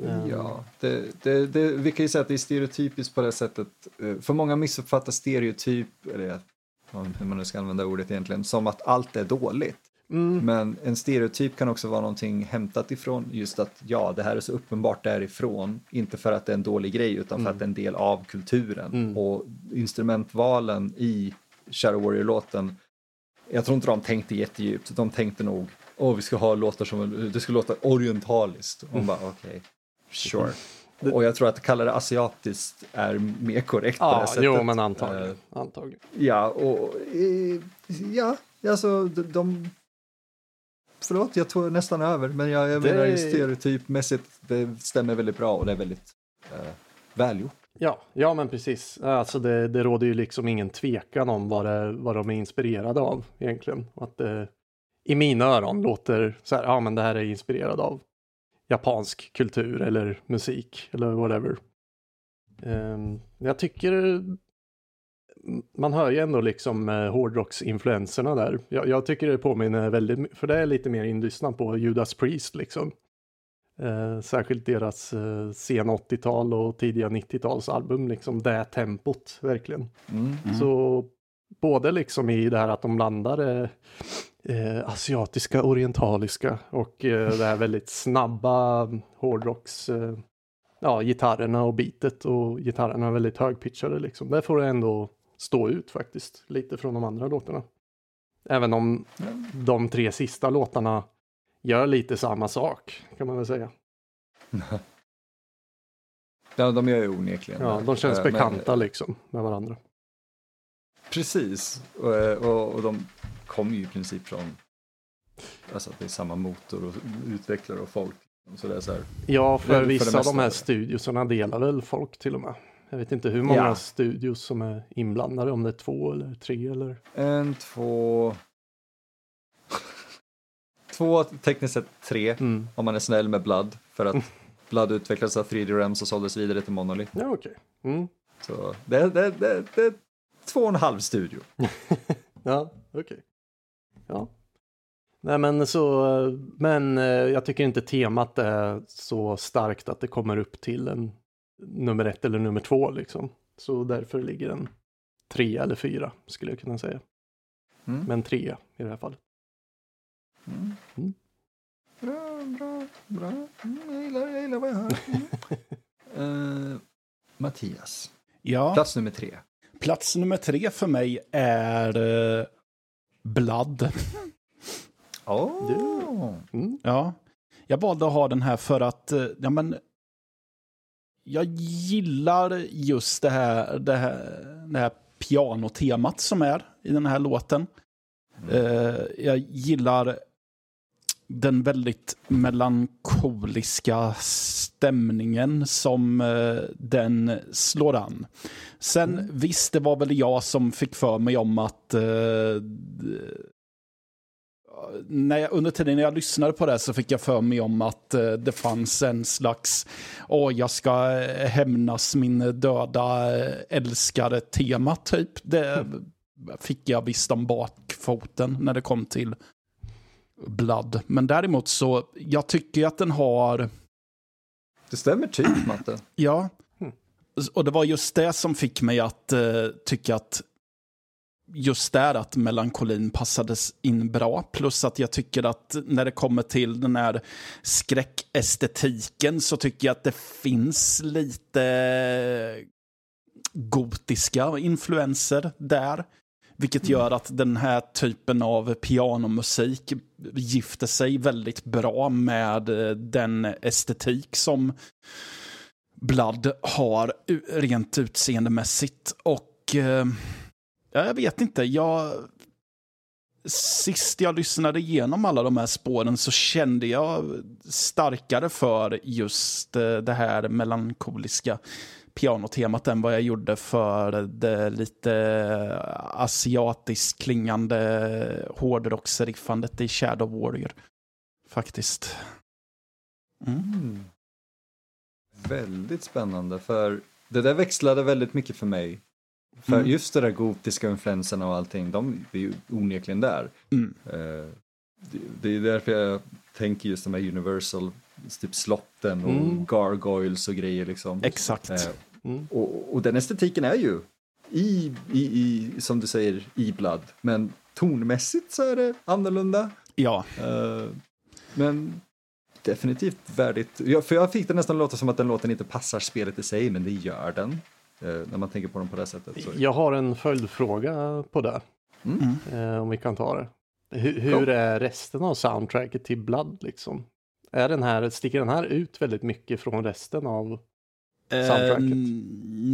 Eh, Ja, det, det, det, vi kan ju säga att det är stereotypiskt på det sättet. eh, För många missuppfattar stereotyp, eller hur man nu ska använda ordet egentligen, som att allt är dåligt. Mm, Men en stereotyp kan också vara någonting hämtat ifrån just att ja, det här är så uppenbart därifrån, inte för att det är en dålig grej utan för att det är en del av kulturen. Mm. Och instrumentvalen i Shadow Warrior-låten, jag tror inte de tänkte jättedjupt, de tänkte nog, åh vi ska ha låtar som, det ska låta orientaliskt. Och man bara okej, sure. Det- Och jag tror att kalla det asiatiskt är mer korrekt på ja, det sättet. jo men antagligen. Eh, antagligen. Ja, och eh, ja, alltså de, de Förlåt, jag tog nästan över, men jag, jag Det- menar stereotypmässigt, det stämmer väldigt bra och det är väldigt eh, välgjort. Ja, ja men precis. Alltså det, det råder ju liksom ingen tvekan om vad, det, vad de är inspirerade av egentligen. Att det i mina öron låter så här, ja men det här är inspirerad av japansk kultur eller musik eller whatever. Ehm, jag tycker man hör ju ändå liksom uh, hårdrocksinfluenserna där. Jag, jag tycker det påminner väldigt, för det är lite mer inlyssnat på Judas Priest liksom. Eh, särskilt deras eh, sena 80-tal och tidiga 90-talsalbum, liksom det tempot verkligen. Mm. Så både liksom i det här att de blandar eh, eh, asiatiska, orientaliska och eh, det här väldigt snabba hårdrocks, eh, ja, gitarrerna och beatet och gitarrerna är väldigt högpitchade liksom. Där får det ändå stå ut faktiskt, lite från de andra låtarna. Även om de tre sista låtarna gör lite samma sak, kan man väl säga. Ja, de gör ju onekligen Ja, de känns Eh, men- bekanta liksom med varandra. Precis, och, eh, och, och de kommer ju i princip från alltså att det är samma motor och utvecklare och folk. Så det är så här, Ja, för, vissa av de här studiosarna delar väl folk till och med. Jag vet inte hur många Ja. studios som är inblandade, om det är två eller tre eller... en, två, två, tekniskt sett tre. Mm. om man är snäll med Blood. För att Blood utvecklades av 3D Realms och såldes vidare till Monolith. Ja, okej. Mm. Så det, det, det, det är två och en halv studio. Ja, okej. Ja. Nej, men så, men eh, jag tycker inte temat är så starkt att det kommer upp till en nummer ett eller nummer två liksom. Så därför ligger den tre eller fyra skulle jag kunna säga. Mm. Men tre i det här fallet. Mm. Mm. Bra, bra, bra. Mm, jag, gillar, jag gillar vad jag hör. Mm. Eh, Mattias, Ja, plats nummer tre. plats nummer tre för mig är uh, Blood. Oh. Mm. Ja, jag valde att ha den här för att, eh, ja men, jag gillar just det här, det här, det här pianotemat som är i den här låten. Eh, jag gillar den väldigt melankoliska stämningen som eh, den slår an. Sen visst, det var väl jag som fick för mig om att d- när jag, under tiden när jag lyssnade på det så fick jag för mig om att eh, det fanns en slags, åh jag ska eh, hämnas min döda eh, älskare tema typ. Det fick jag visst om bakfoten när det kom till Blood. Men däremot så, jag tycker att den har, Det stämmer typ, Matte. ja, Mm. och det var just det som fick mig att eh, tycka att just där att melankolin passades in bra. Plus att jag tycker att när det kommer till den här skräckestetiken så tycker jag att det finns lite gotiska influenser där. Vilket gör att den här typen av pianomusik gifter sig väldigt bra med eh, den estetik som Blood har u- rent utseendemässigt. Och eh, jag vet inte, jag... Sist jag lyssnade igenom alla de här spåren så kände jag starkare för just eh, det här melankoliska pianotemat än vad jag gjorde för det lite eh, asiatiskt klingande hårdrocksriffandet i Shadow Warrior. Faktiskt. Mm. Mm. Väldigt spännande, för det där växlade väldigt mycket för mig. För Mm. just det där gotiska influenserna och allting, de är ju onekligen där. Mm. Eh, det, det är därför jag tänker just de här Universal, typ slotten och Mm. gargoyles och grejer liksom. Exakt. Eh, Mm. och, och den estetiken är ju i, i, i, som du säger, i Blood. Men tonmässigt så är det annorlunda. Ja, Eh, men definitivt värdigt. Ja, för jag fick det nästan låta som att den låten inte passar spelet i sig, men det gör den. Eh, när man tänker på den på det sättet. Så. Jag har en följdfråga på det. Mm. Eh, om vi kan ta det. Hur, hur är resten av soundtracket till Blood liksom? Är den här, sticker den här ut väldigt mycket från resten av... Soundtracket? Eh,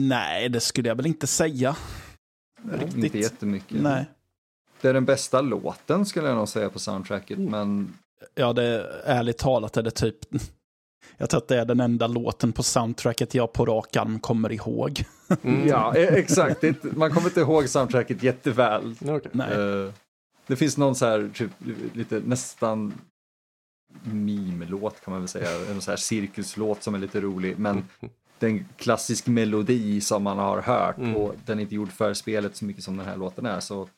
nej, det skulle jag väl inte säga. Inte Riktigt. jättemycket. Nej. Det är den bästa låten skulle jag nog säga på soundtracket, Mm. men Ja, det, ärligt talat är det typ... Jag tror att det är den enda låten på soundtracket jag på rak arm kommer ihåg. Mm. ja, e- exakt. Man kommer inte ihåg soundtracket jätteväl. Okej. Nej. Eh, det finns någon så här, typ, lite nästan meme-låt kan man väl säga, en så här cirkuslåt som är lite rolig, men det är en klassisk melodi som man har hört Mm. och den är inte gjord för spelet så mycket som den här låten är. Så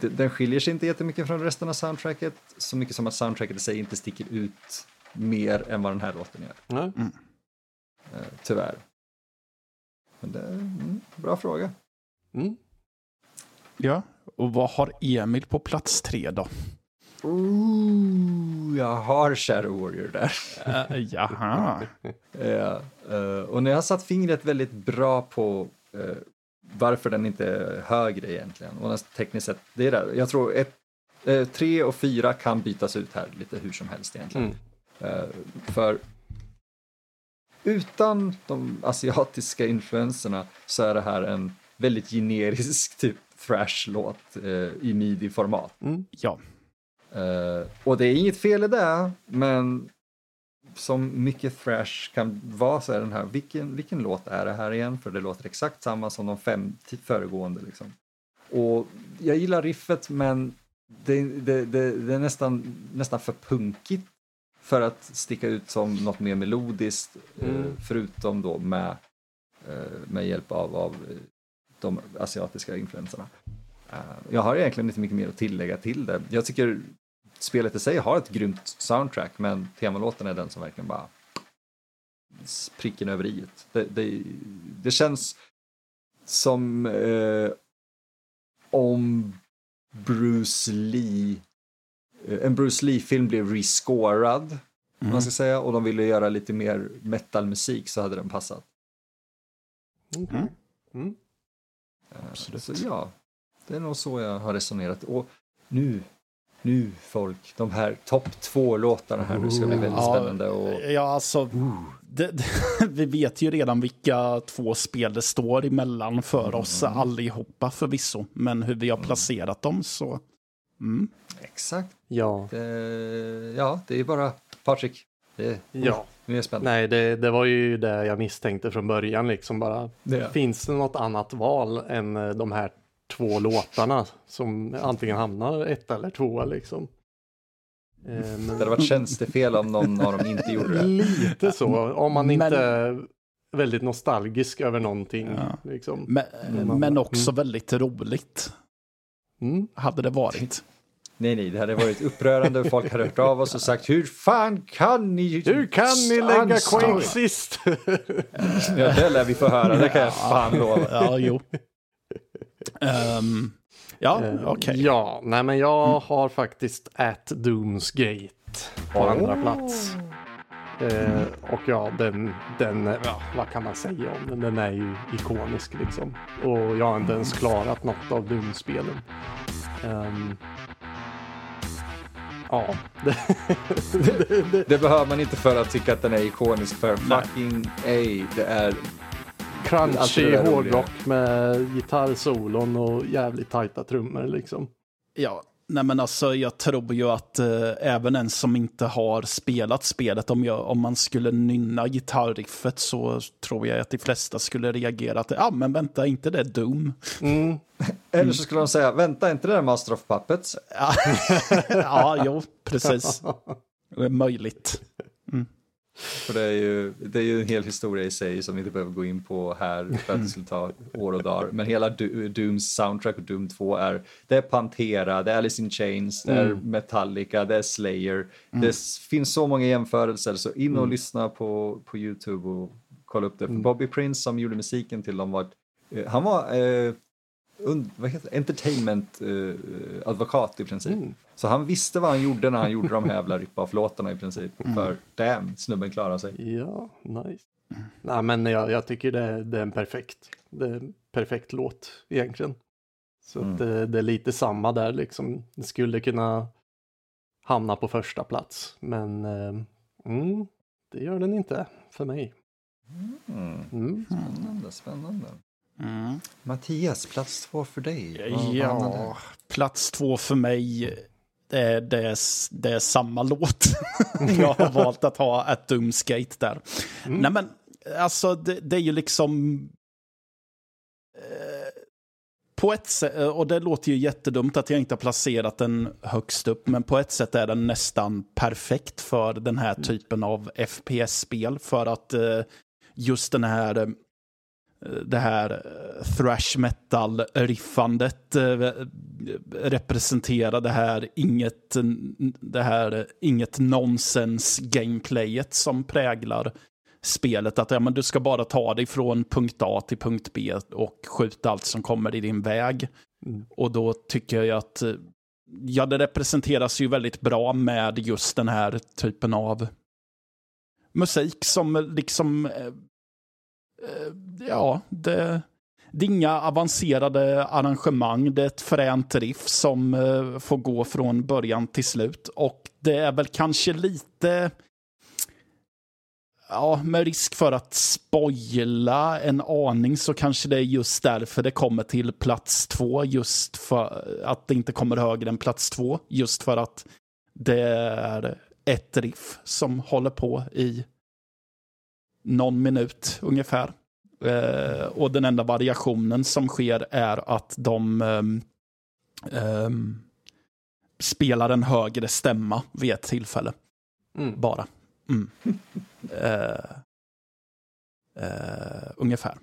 den skiljer sig inte jättemycket från resten av soundtracket, så mycket som att soundtracket i sig inte sticker ut mer än vad den här låten gör, Nej. eh, tyvärr. Men det är mm, bra fråga. Mm. Ja. Och vad har Emil på plats tre då? Ooh, jag har Shadow Warrior där. Uh, jaha. Ja, eh, och jag har satt fingret väldigt bra på varför den inte är högre egentligen. Och tekniskt sett, det är där. Jag tror ett, eh, tre och fyra kan bytas ut här lite hur som helst egentligen. Mm. Eh, för utan de asiatiska influenserna så är det här en väldigt generisk typ thrash-låt eh, i midi-format. Mm. Ja. Eh, och det är inget fel i det, men som mycket thrash kan vara så är den här, vilken, vilken låt är det här igen? För det låter exakt samma som de fem föregående. Liksom. Och jag gillar riffet, men det, det, det, det är nästan, nästan för punkigt för att sticka ut som något mer melodiskt, eh, Mm. förutom då med, eh, med hjälp av, av eh, de asiatiska influenserna. Jag har egentligen inte mycket mer att tillägga till det. Jag tycker spelet i sig har ett grymt soundtrack, men temalåten är den som verkligen bara pricken över i. Det, det, det känns som eh, om Bruce Lee en Bruce Lee-film blev rescorad, Mm. man ska säga, och de ville göra lite mer metalmusik så hade den passat. Okej. Mm. Mm. Eh, Absolut. Så ja, det är nog så jag har resonerat. Och nu, nu folk, de här topp två låtarna här nu ska bli väldigt Ja, spännande. Och, Ja, alltså, det, det, vi vet ju redan vilka två spel det står emellan för oss allihopa förvisso. Men hur vi har placerat dem så... Mm. exakt, Ja. det, ja, det är bara Patrik. Det, Ja. Nu är spänd. Nej, det, det var ju det jag misstänkte från början liksom bara. Det, Finns det något annat val än eh, de här två låtarna som antingen hamnar ett eller två liksom? Eh, men- det hade varit tjänstefel om någon av dem inte gjorde det. Lite så, om man Men- inte är väldigt nostalgisk över någonting. Ja. Liksom. Men, Mm. men också Mm. väldigt roligt Mm. hade det varit. Nej, nej, det hade varit upprörande och folk hade hört av oss och sagt hur fan kan ni? Hur kan ni lägga Quake sist? Ja, det lär vi få höra, det kan jag fan lova. Ja, jo. Ehm, ja, Eh, okej. Ja, nej men jag har faktiskt At Dooms Gate på Oh. andra plats. Eh, och ja, den, den, ja, vad kan man säga om den? Den är ju ikonisk liksom. Och jag har inte ens klarat något av Doom-spelen. Ehm, ja, det, det, det, Det behöver man inte för att tycka att den är ikonisk för fucking A, det är crunchy roliga. hårdrock med gitarrsolon och jävligt tajta trummor liksom. Ja, Nej men alltså jag tror ju att eh, även en som inte har spelat spelet, om, jag, om man skulle nynna gitarriffet så tror jag att de flesta skulle reagera att, ja ah, men vänta, inte det Doom? Mm. Eller så skulle de säga, vänta, inte det där Master of Puppets? Ja, ja jo, precis. Det är möjligt. För det är, ju, det är ju en hel historia i sig som vi inte behöver gå in på här för att det skulle ta år och dagar. Men hela Do- Dooms soundtrack och Doom 2 är, det är Pantera, det är Alice in Chains, det är Metallica, det är Slayer. Det s- finns så många jämförelser så in och lyssna på, på YouTube och kolla upp det. För Bobby Prince som gjorde musiken till dem var, eh, han var eh, und, vad heter det? entertainment eh, advokat i princip. Så han visste vad han gjorde när han gjorde de här jävla rip-off-låtarna i princip. För damn, snubben klarar sig. Ja, nice. Nej, men jag, jag tycker det, det är en perfekt, det är en perfekt låt egentligen. Så att det, det är lite samma där liksom. Det skulle kunna hamna på första plats, men eh, mm, det gör den inte för mig. Mm. Mm. Spännande, spännande. Mm. Mattias, plats två för dig. Vad- Ja, plats två för mig, det är, det är, det är samma låt. jag har valt att ha ett Doomskate där. Nej men, alltså det, det är ju liksom... Eh, på ett sätt, och det låter ju jättedumt att jag inte har placerat den högst upp, men på ett sätt är den nästan perfekt för den här typen av FPS-spel. För att eh, just den här eh, det här eh, thrash metal-riffandet eh, representerar det här inget, det här inget nonsens-gameplayet som präglar spelet. Att ja, men du ska bara ta dig från punkt A till punkt B och skjuta allt som kommer i din väg. Och då tycker jag att eh, ja, det representeras ju väldigt bra med just den här typen av musik som liksom eh, eh, Eh, ja, det, det är inga avancerade arrangemang. Det är ett fränt riff som eh, får gå från början till slut. Och det är väl kanske lite... Ja, med risk för att spoila en aning så kanske det är just därför det kommer till plats två. Just för att det inte kommer högre än plats två. Just för att det är ett riff som håller på i någon minut ungefär. Eh, och den enda variationen som sker är att de ehm, spelar en högre stämma vid ett tillfälle. Mm. Bara. Mm. Eh, eh, ungefär.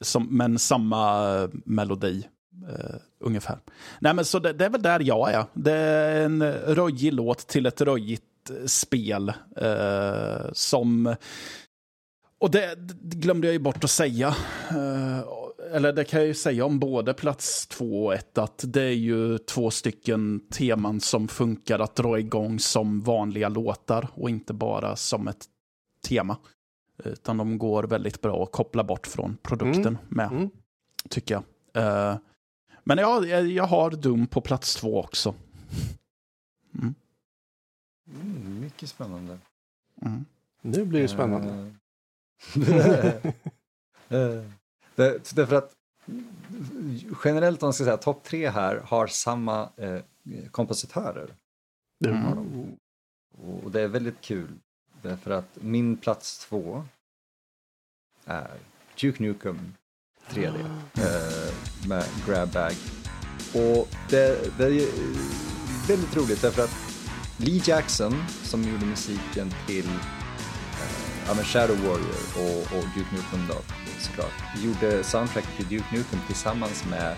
Som, men samma eh, melodi. eh, ungefär. Nej, men så det, det är väl där jag är. Det är en röjig låt till ett röjigt eh, spel. eh, som och det, det glömde jag ju bort att säga. Eh, eller det kan jag ju säga om både plats två och ett. Att det är ju två stycken teman som funkar att dra igång som vanliga låtar. Och inte bara som ett tema. Utan de går väldigt bra att koppla bort från produkten Mm. med. Mm. Tycker jag. Eh, men ja, jag, jag har Doom på plats två också. Mm. Mm, mycket spännande. Mm. Nu blir det spännande. Eh, därför att generellt om man ska säga topp tre här har samma eh, kompositörer. Mm. Och det är väldigt kul. Därför att min plats två är Duke Nukem 3D eh, med Grab Bag. Och det, det är väldigt roligt därför att Lee Jackson som gjorde musiken till ja, men Shadow Warrior och, och Duke Nukem då såklart gjorde soundtracket till Duke Nukem tillsammans med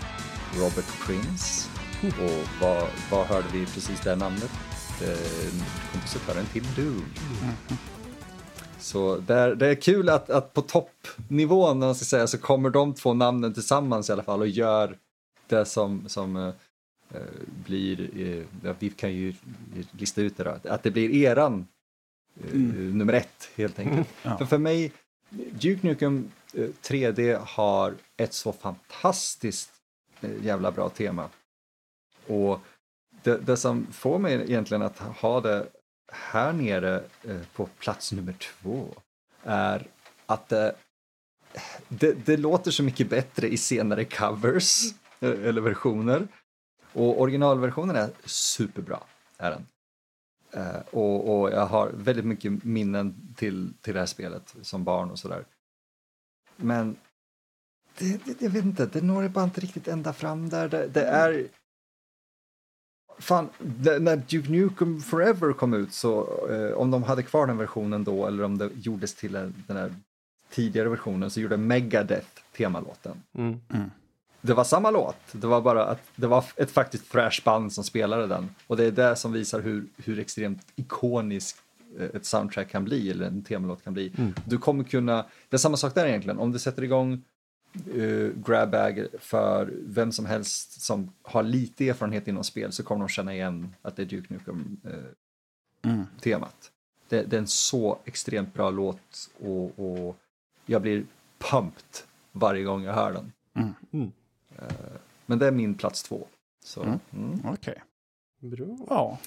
Robert Prince. Och vad, vad hörde vi precis det namnet? Eh, kompositören till Doom. Så det är, det är kul att, att på toppnivån, man ska säga, så kommer de två namnen tillsammans i alla fall och gör det som, som eh, eh blir, eh, vi kan ju lista ut det då, att det blir eran eh, nummer ett helt enkelt. Ja. För, för mig, Duke Nukem eh, 3D har ett så fantastiskt eh, jävla bra tema. Och det, det som får mig egentligen att ha det här nere eh, på plats nummer två är att det, det, det låter så mycket bättre i senare covers eh, eller versioner. Och originalversionen är superbra, är den. Eh, och, och jag har väldigt mycket minnen till, till det här spelet som barn och sådär. Men det, det, jag vet inte, det når bara inte riktigt ända fram där. Det, det är... Fan, det, när Duke Nukem Forever kom ut så eh, om de hade kvar den versionen då eller om det gjordes till en, den här tidigare versionen så gjorde Megadeth temalåten. Mm. Det var samma låt, det var bara att det var ett faktiskt thrashband som spelade den. Och det är det som visar hur, hur extremt ikoniskt eh, ett soundtrack kan bli, eller en temalåt kan bli. Mm. Du kommer kunna, det är samma sak där egentligen, om du sätter igång uh, grab bag för vem som helst som har lite erfarenhet inom spel så kommer de känna igen att det är Duke Nukem-temat. Mm. det, det är en så extremt bra låt och, och jag blir pumped varje gång jag hör den. Mm. Mm. Men det är min plats två. Så, Mm. mm. Okej. Bra. Ja.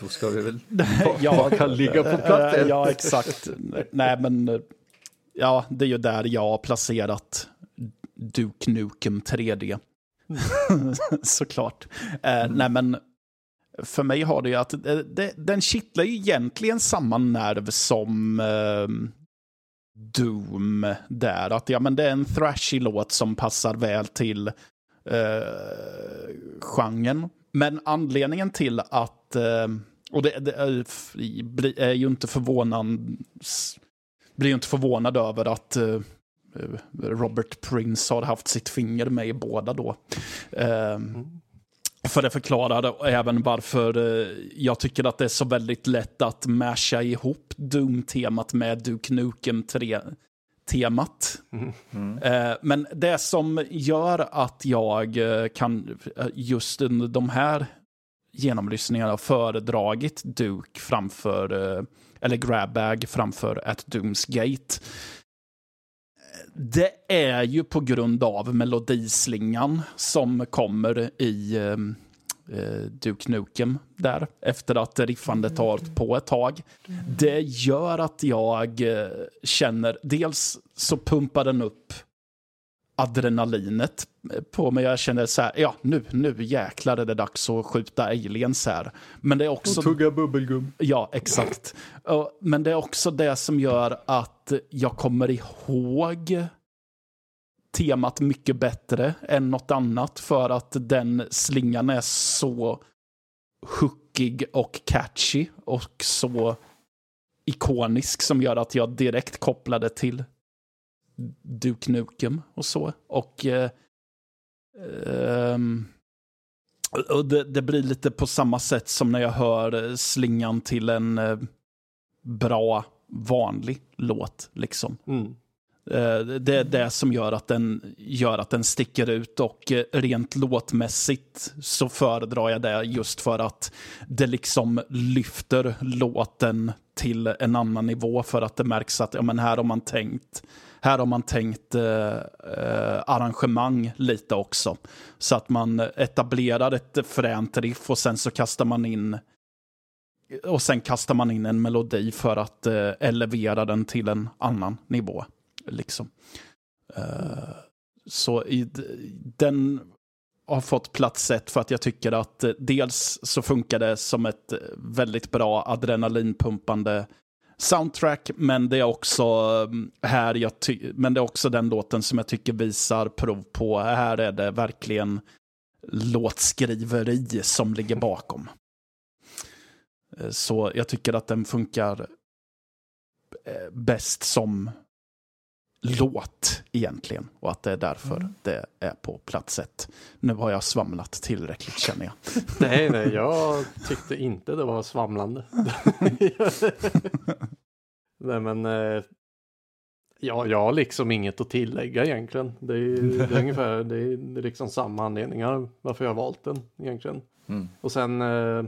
Då ska vi väl... ja, Vad kan ligga på plats eh, ett? Ja, exakt. Nej, men eh, ja, det är ju där jag har placerat Duke Nukem 3D. Såklart. Eh, Nej, men för mig har det ju att det, det, den kittlar ju egentligen samma nerv som eh, Doom där. Att ja, men det är en thrashig låt som passar väl till eh, genren. Men anledningen till att, eh, och det, det är, är ju inte förvånad, blir ju inte förvånad över att eh, Robert Prince har haft sitt finger med i båda då. Eh, mm för det förklarar även varför eh, jag tycker att det är så väldigt lätt att masha ihop Doom-temat med Duke Nukem 3-temat. Mm. Eh, Men det som gör att jag eh, kan just under de här genomlyssningarna föredragit Duke framför, eller Grabbag framför At Dooms Gate. Det är ju på grund av melodislingan som kommer i eh, eh, Duke Nukem där efter att riffandet har hållit på ett tag. Det gör att jag eh, känner, dels så pumpar den upp adrenalinet på mig. Jag känner så här, ja nu, nu jäklar är det dags att skjuta aliens här. Men det är också... tugga bubbelgum. Ja, exakt. Men det är också det som gör att jag kommer ihåg temat mycket bättre än något annat för att den slingan är så hookig och catchy och så ikonisk som gör att jag direkt kopplade till Duke Nukem och så. Och, eh, ehm, och det, det blir lite på samma sätt som när jag hör eh, slingan till en eh, bra vanlig låt. Liksom. Mm. Eh, Det är det som gör att den, gör att den sticker ut och eh, rent låtmässigt så föredrar jag det just för att det liksom lyfter låten till en annan nivå för att det märks att ja, men här har man tänkt här har man tänkt eh, eh, arrangemang lite också. Så att man etablerar ett fränt riff och sen så kastar man in och sen kastar man in en melodi för att eh, elevera den till en annan nivå. Liksom. Eh, så i, den har fått plats ett för att jag tycker att eh, dels så funkar det som ett eh, väldigt bra adrenalinpumpande soundtrack, men det är också um, här jag ty- men det är också den låten som jag tycker visar prov på, här är det verkligen låtskriveri som ligger bakom. Eh, så jag tycker att den funkar eh, bäst som låt egentligen. Och att det är därför det är på plats ett. Nu har jag svamlat tillräckligt känner jag. Nej, nej, jag tyckte inte det var svamlande. nej, men eh, ja, jag har liksom inget att tillägga egentligen. Det är, det är ungefär, det är liksom samma anledningar varför jag har valt den egentligen. Mm. Och sen, eh,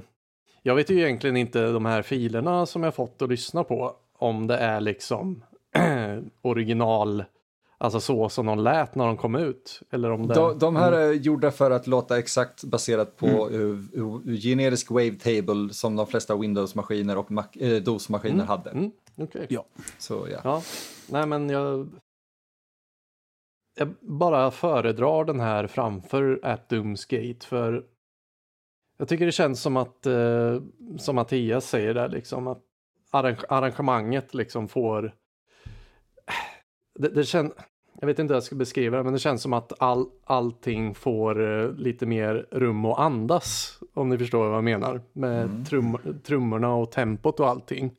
jag vet ju egentligen inte de här filerna som jag fått att lyssna på, om det är liksom original, alltså så som de lät när de kom ut. Eller om det... De, de här är gjorda för att låta exakt baserat på uh, uh, generisk wavetable som de flesta Windows-maskiner och Mac, eh, DOS-maskiner hade. Mm, okej. Ja. Så ja. Ja, nej men jag... jag bara föredrar den här framför At Doomsgate för jag tycker det känns som att, eh, som Mattias säger där liksom, att arrange arrangemanget liksom får, det, det känns, jag vet inte hur jag ska beskriva det, men det känns som att all, allting får eh, lite mer rum att andas, om ni förstår vad jag menar, med Mm. trum, trummorna och tempot och allting.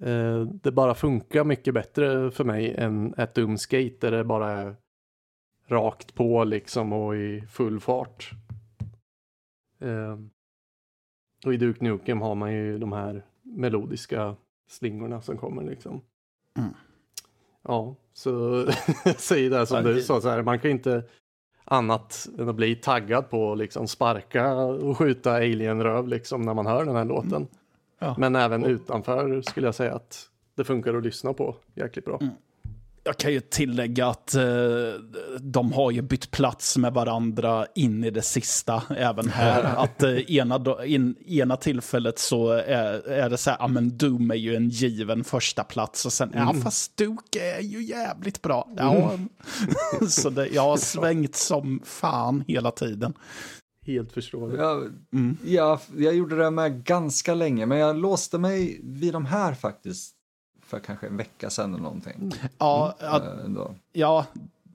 Eh, det bara funkar mycket bättre för mig än ett Doomskate där det bara är rakt på liksom och i full fart. Eh, och i Duke Nukem har man ju de här melodiska slingorna som kommer liksom. Mm. Ja, så säger det som du sa, så här, man kan inte annat än att bli taggad på att liksom sparka och skjuta alien-röv liksom när man hör den här låten. Ja. Men även utanför skulle jag säga att det funkar att lyssna på jäkligt bra. Mm. Jag kan ju tillägga att eh, de har ju bytt plats med varandra in i det sista även här. att eh, ena, in, ena tillfället så är, är det så här, ja men Doom är ju en given första plats och sen, ja fast Duke är ju jävligt bra. Ja, så det, jag har svängt som fan hela tiden. Helt förståeligt. Jag, Mm. jag, jag gjorde det med ganska länge, men jag låste mig vid de här faktiskt för kanske en vecka sedan eller någonting. Ja, att, Eh, ändå. ja,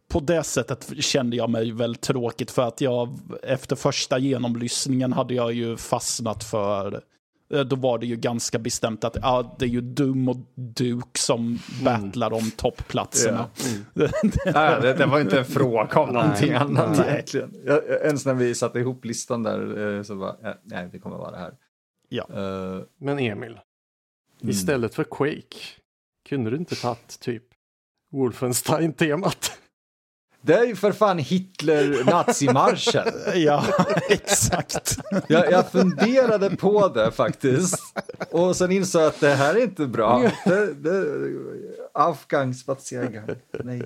på det sättet kände jag mig väl tråkigt för att jag efter första genomlyssningen hade jag ju fastnat för eh, då var det ju ganska bestämt att ja, det är ju Dum och Duke som battlar om toppplatserna. Nej, det, det var inte en fråga om någonting Nej, annat nej. egentligen. Jag, ens när vi satte ihop listan där eh, så var nej, det kommer vara det här. Ja. Eh, Men Emil, mm. istället för Quake, kunde du inte tagit typ Wolfenstein-temat? Det är ju för fan Hitler-nazimarschen. Ja, exakt. Jag, jag funderade på det faktiskt. Och sen insåg jag att det här är inte bra. Det, det, Afghan. Nej.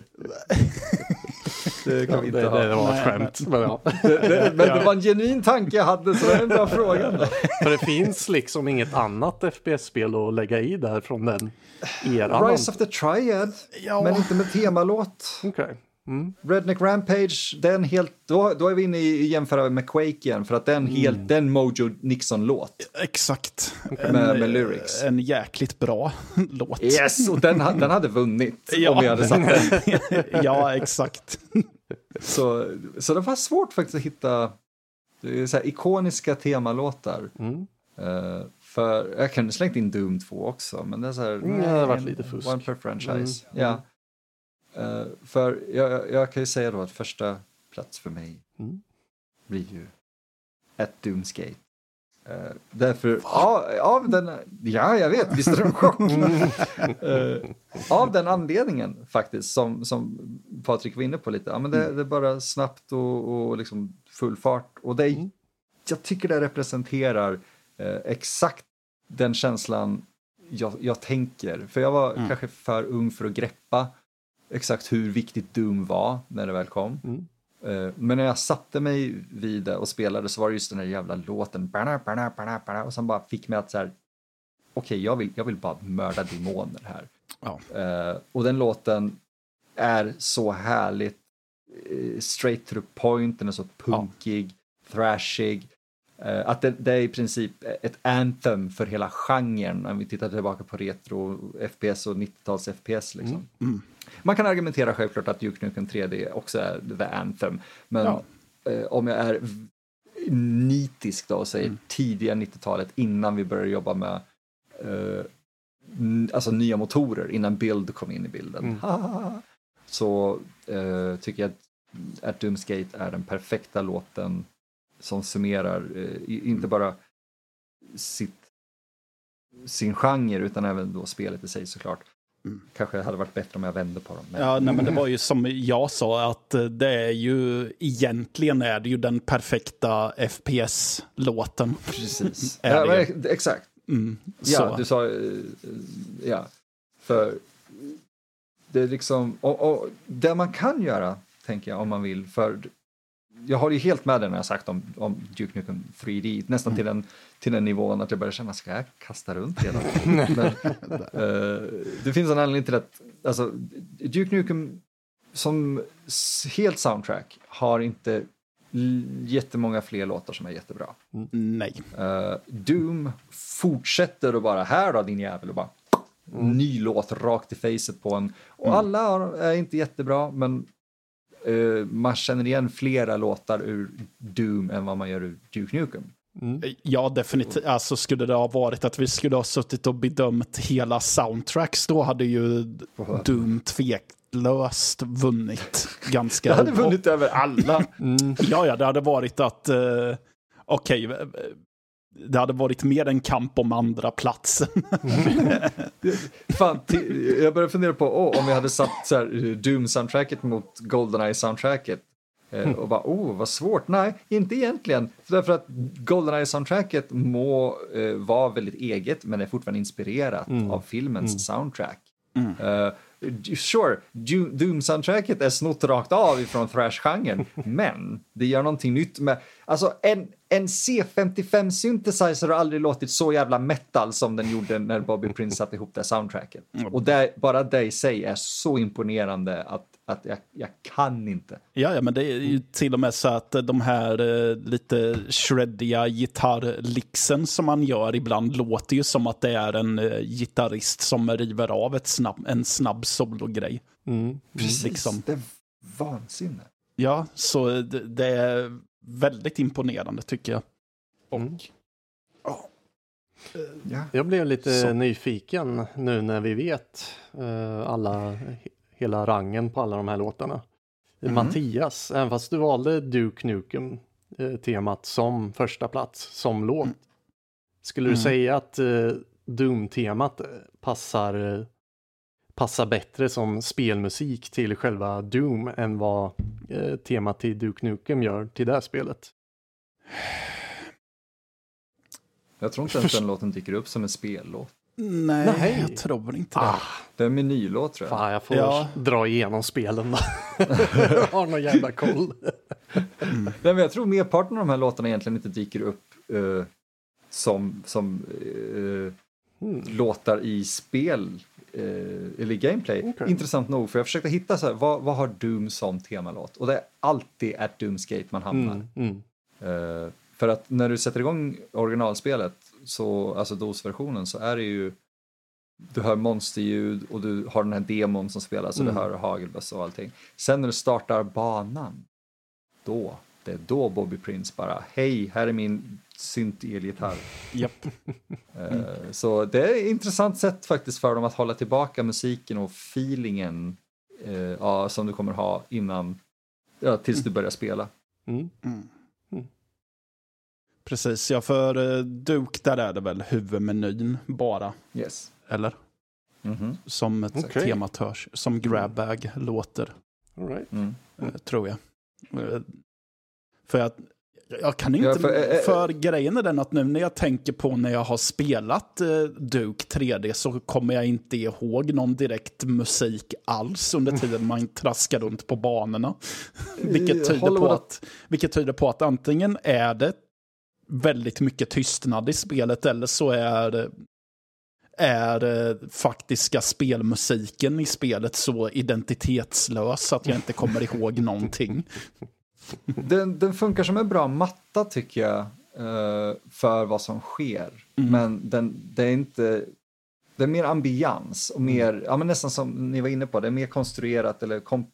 Det kan vi inte det, ha. det var ett skämt. Men, ja. Det, det, men det var en genuin tanke jag hade, så det är en bra fråga. Då. För det finns liksom inget annat FPS-spel att lägga i där från den eran. Rise of the Triad, Ja. men inte med temalåt. Okej. Mm. Redneck Rampage, den helt, då, då är vi inne i jämföra med Quake igen, för att den helt, den Mojo Nixon-låt. Exakt. Med- med lyrics. En jäkligt bra låt. Yes, och den, den hade vunnit Ja. om vi hade satt den. ja, exakt. Så, så det var svårt faktiskt att hitta så ikoniska temalåtar. Mm. Eh, för jag kunde slängt in Doom 2 också, men det är så här. Mm, det hade varit lite fusk. One per franchise. Mm, Ja. Eh, för jag, jag- jag kan ju säga då att första plats för mig Mm. blir ju ett Doomsgate. Uh, därför, av, av den, ja jag vet, visst är det en chock? Eh, av den anledningen faktiskt, som, som Patrik var inne på lite, ja, men det, det är bara snabbt och, och liksom full fart. Och det, Mm. jag tycker det representerar eh, exakt den känslan jag, jag tänker. För jag var Mm. kanske för ung för att greppa exakt hur viktigt Doom var när det väl kom. Mm. Eh, Men när jag satte mig vid det och spelade så var det just den här jävla låten. Och som bara fick mig att så här. Okej, jag, vill, jag vill bara mörda demoner här. Ja. Eh, och den låten är så härligt eh, straight to the point. Den är så punkig, thrashig. Eh, att det, det är i princip ett anthem för hela genren när vi tittar tillbaka på retro, FPS och 90-tals FPS. Liksom. Mm. Man kan argumentera självklart att Duke Nukem 3D också är the anthem. Men Ja. eh, om jag är nitisk då och säger Mm. tidiga 90-talet innan vi började jobba med eh, alltså nya motorer, innan Build kom in i bilden. Så eh, tycker jag att, att Doomsgate är den perfekta låten som summerar eh, inte bara sitt, sin genre utan även då spelet i sig såklart. Mm. Kanske hade varit bättre om jag vände på dem. Men... Ja, nej, men det var ju som jag sa, att eh, det är ju egentligen är det ju den perfekta FPS-låten. Precis. Ja, men, exakt. Mm, Ja, du sa... eh, Ja. För det är liksom... Och, och det man kan göra, tänker jag, om man vill, för jag håller ju helt med dig när jag sagt om, om Duke Nukem 3D, nästan till, den, till den nivån att jag börjar känna, ska jag kasta runt hela? Men, eh, det finns en anledning till att, alltså, Duke Nukem som helt soundtrack har inte jättemånga fler låtar som är jättebra. Nej. Eh, Doom fortsätter att bara, här då din jävel, och bara ny låt rakt i facet på en. Och alla har- är inte jättebra, men eh, man känner igen flera låtar ur Doom än vad man gör ur Duke Nukem. Ja, definitivt. Alltså skulle det ha varit att vi skulle ha suttit och bedömt hela soundtracks, då hade ju Doom tveklöst vunnit ganska... Jag hade vunnit över alla. Ja, ja, det hade varit att... Uh, Okej, eh, det hade varit mer en kamp om andra platsen. Fan, jag började fundera på oh, om vi hade satt så eh, Doom-soundtracket mot Goldeneye-soundtracket. Eh, och bara, oh, vad svårt. Nej, inte egentligen. För därför att Goldeneye-soundtracket må eh, vara väldigt eget, men är fortfarande inspirerat av filmens soundtrack. Eh, sure, Du- Doom-soundtracket är snott rakt av ifrån thrash-genren, men det gör någonting nytt med... Alltså, en, en C55 synthesizer har aldrig låtit så jävla metal som den gjorde när Bobby Prince satte ihop det soundtracket. Och det, bara det i sig är så imponerande att, att jag, jag kan inte. Ja, ja, men det är ju till och med så att de här eh, lite shreddiga gitarrlixen som man gör ibland låter ju som att det är en eh, gitarrist som river av ett snabb, en snabb sologrej. Precis, liksom. det är vansinne. Ja, så det, det är väldigt imponerande tycker jag. Och Ja. Jag blev lite Så. nyfiken nu när vi vet eh, alla, hela rangen på alla de här låtarna. Mattias, även fast du valde Duke Nukem eh, temat som första plats, som låt. Skulle du Mm. säga att eh, Doom-temat passar, passar bättre som spelmusik till själva Doom än vad eh, temat till Duke Nukem gör till det här spelet? Jag tror inte ens den låten dyker upp som en spellåt. nej, Nej. jag tror inte det. Ah, Det är en menylåt tror jag. fan, jag får Ja. dra igenom spelen då. jag har någon jävla koll. Nej, men jag tror merparten av de här låtarna egentligen inte dyker upp eh, som, som eh, Mm. låtar i spel eh, eller gameplay. Okej. Intressant nog, för jag försökte hitta så här, vad, vad har Doom som temalåt? Och det är alltid at Doomsgate man hamnar. Mm, mm. Eh, för att när du sätter igång originalspelet, så, alltså DOS-versionen, så är det ju du hör monsterljud och du har den här demon som spelar så Mm. du hör hagelbössa och allting. Sen när du startar banan, då, det är då Bobby Prince bara, hej, här är min synt-elgitarr. Japp. Eh, Så det är ett intressant sätt faktiskt för dem att hålla tillbaka musiken och feelingen eh, ja, som du kommer ha innan, ja, tills du börjar spela. Mm. Precis, ja för eh, Duke där är det väl huvudmenyn bara, Yes. eller? Mhm. Som ett Okej. temat hörs, som Grabbag låter, All right. Mm. tror jag. För jag, jag kan inte, Ja, för, för, eh, eh, grejen är den att nu när jag tänker på när jag har spelat eh, Duke 3D så kommer jag inte ihåg någon direkt musik alls under tiden man traskar runt på banorna. vilket, tyder på att, vilket tyder på att antingen är det väldigt mycket tystnad i spelet eller så är är eh, faktiska spelmusiken i spelet så identitetslös att jag inte kommer ihåg någonting. Den, den funkar som en bra matta tycker jag eh, för vad som sker. Men den, det är inte, det är mer ambians och mer, ja men nästan som ni var inne på, det är mer konstruerat eller kom,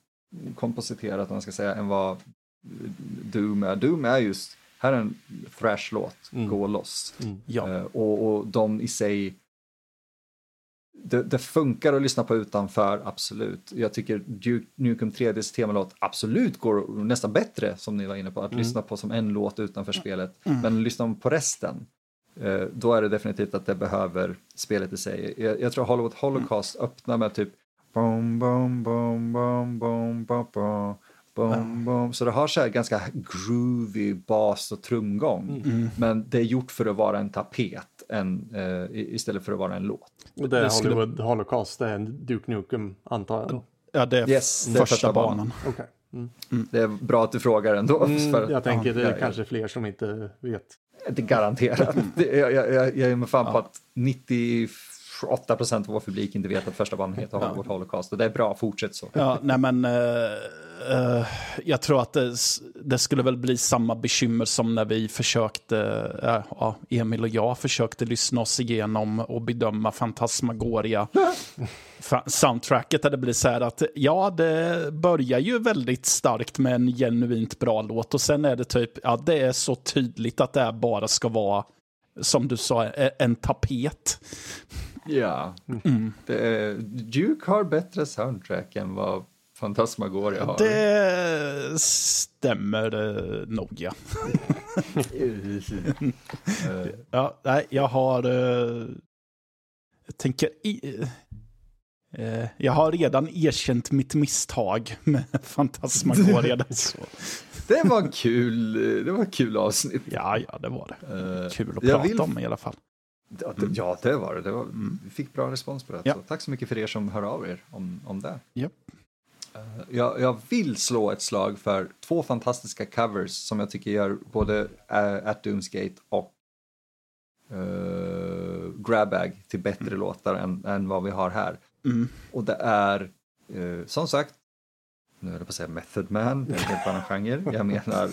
kompositerat om man ska säga än vad Doom är. Doom är just, här är en thrash-låt, gå loss. Ja. Eh, och, och de i sig, det, det funkar att lyssna på utanför, absolut. Jag tycker Duke Nukem 3Ds temalåt absolut går nästan bättre, som ni var inne på, att lyssna på som en låt utanför spelet. Men lyssnar man på resten, eh, då är det definitivt att det behöver spelet i sig. Jag, jag tror Hollywood Holocaust öppnar med typ bom, bom, bom, bom, bom, bom, bom. Bom, bom. Så det har så här ganska groovy bas och trumgång. Men det är gjort för att vara en tapet en, eh, istället för att vara en låt. Och det är Det skulle- Hollywood Holocaust, det är en Duke Nukem antar jag då. Ja, det är Yes, det är första första banan. banan. Okej. Mm. Det är bra att du frågar ändå. för, Mm, jag tänker det ja, är ja. kanske fler som inte vet. Det är garanterat. Jag, jag, jag, jag är med fan på att 8 procent av vår publik inte vet att första bandet heter Ja. Hollywood Holocaust. Och det är bra, fortsätt så. Ja, nej men eh, eh, jag tror att det, det skulle väl bli samma bekymmer som när vi försökte, ja, Emil och jag försökte lyssna oss igenom och bedöma Fantasmagoria. Fa- soundtracket där det blir så här att ja, det börjar ju väldigt starkt med en genuint bra låt och sen är det typ, ja det är så tydligt att det här bara ska vara, som du sa, e- en tapet. Ja. Mm. Är, Duke har bättre soundtrack än vad Fantasmagoria har. Det stämmer eh, nog, ja. Ja, nej, jag har... eh, jag tänker... I, eh, jag har redan erkänt mitt misstag med Fantasmagoria. där, så. det var kul, det var kul avsnitt. Ja, ja, det var det. Kul att prata vill- om i alla fall. Ja, det, ja, det var det. det var, vi fick bra respons på det. Ja. Så tack så mycket för er som hör av er om, om det. Japp. Eh, jag, jag vill slå ett slag för två fantastiska covers som jag tycker gör både uh, At Doomsgate och uh, Grabbag till bättre låtar än, än vad vi har här. Mm. Och det är, eh, som sagt, nu höll jag på att säga Method Man, en helt annan genre. Jag menar,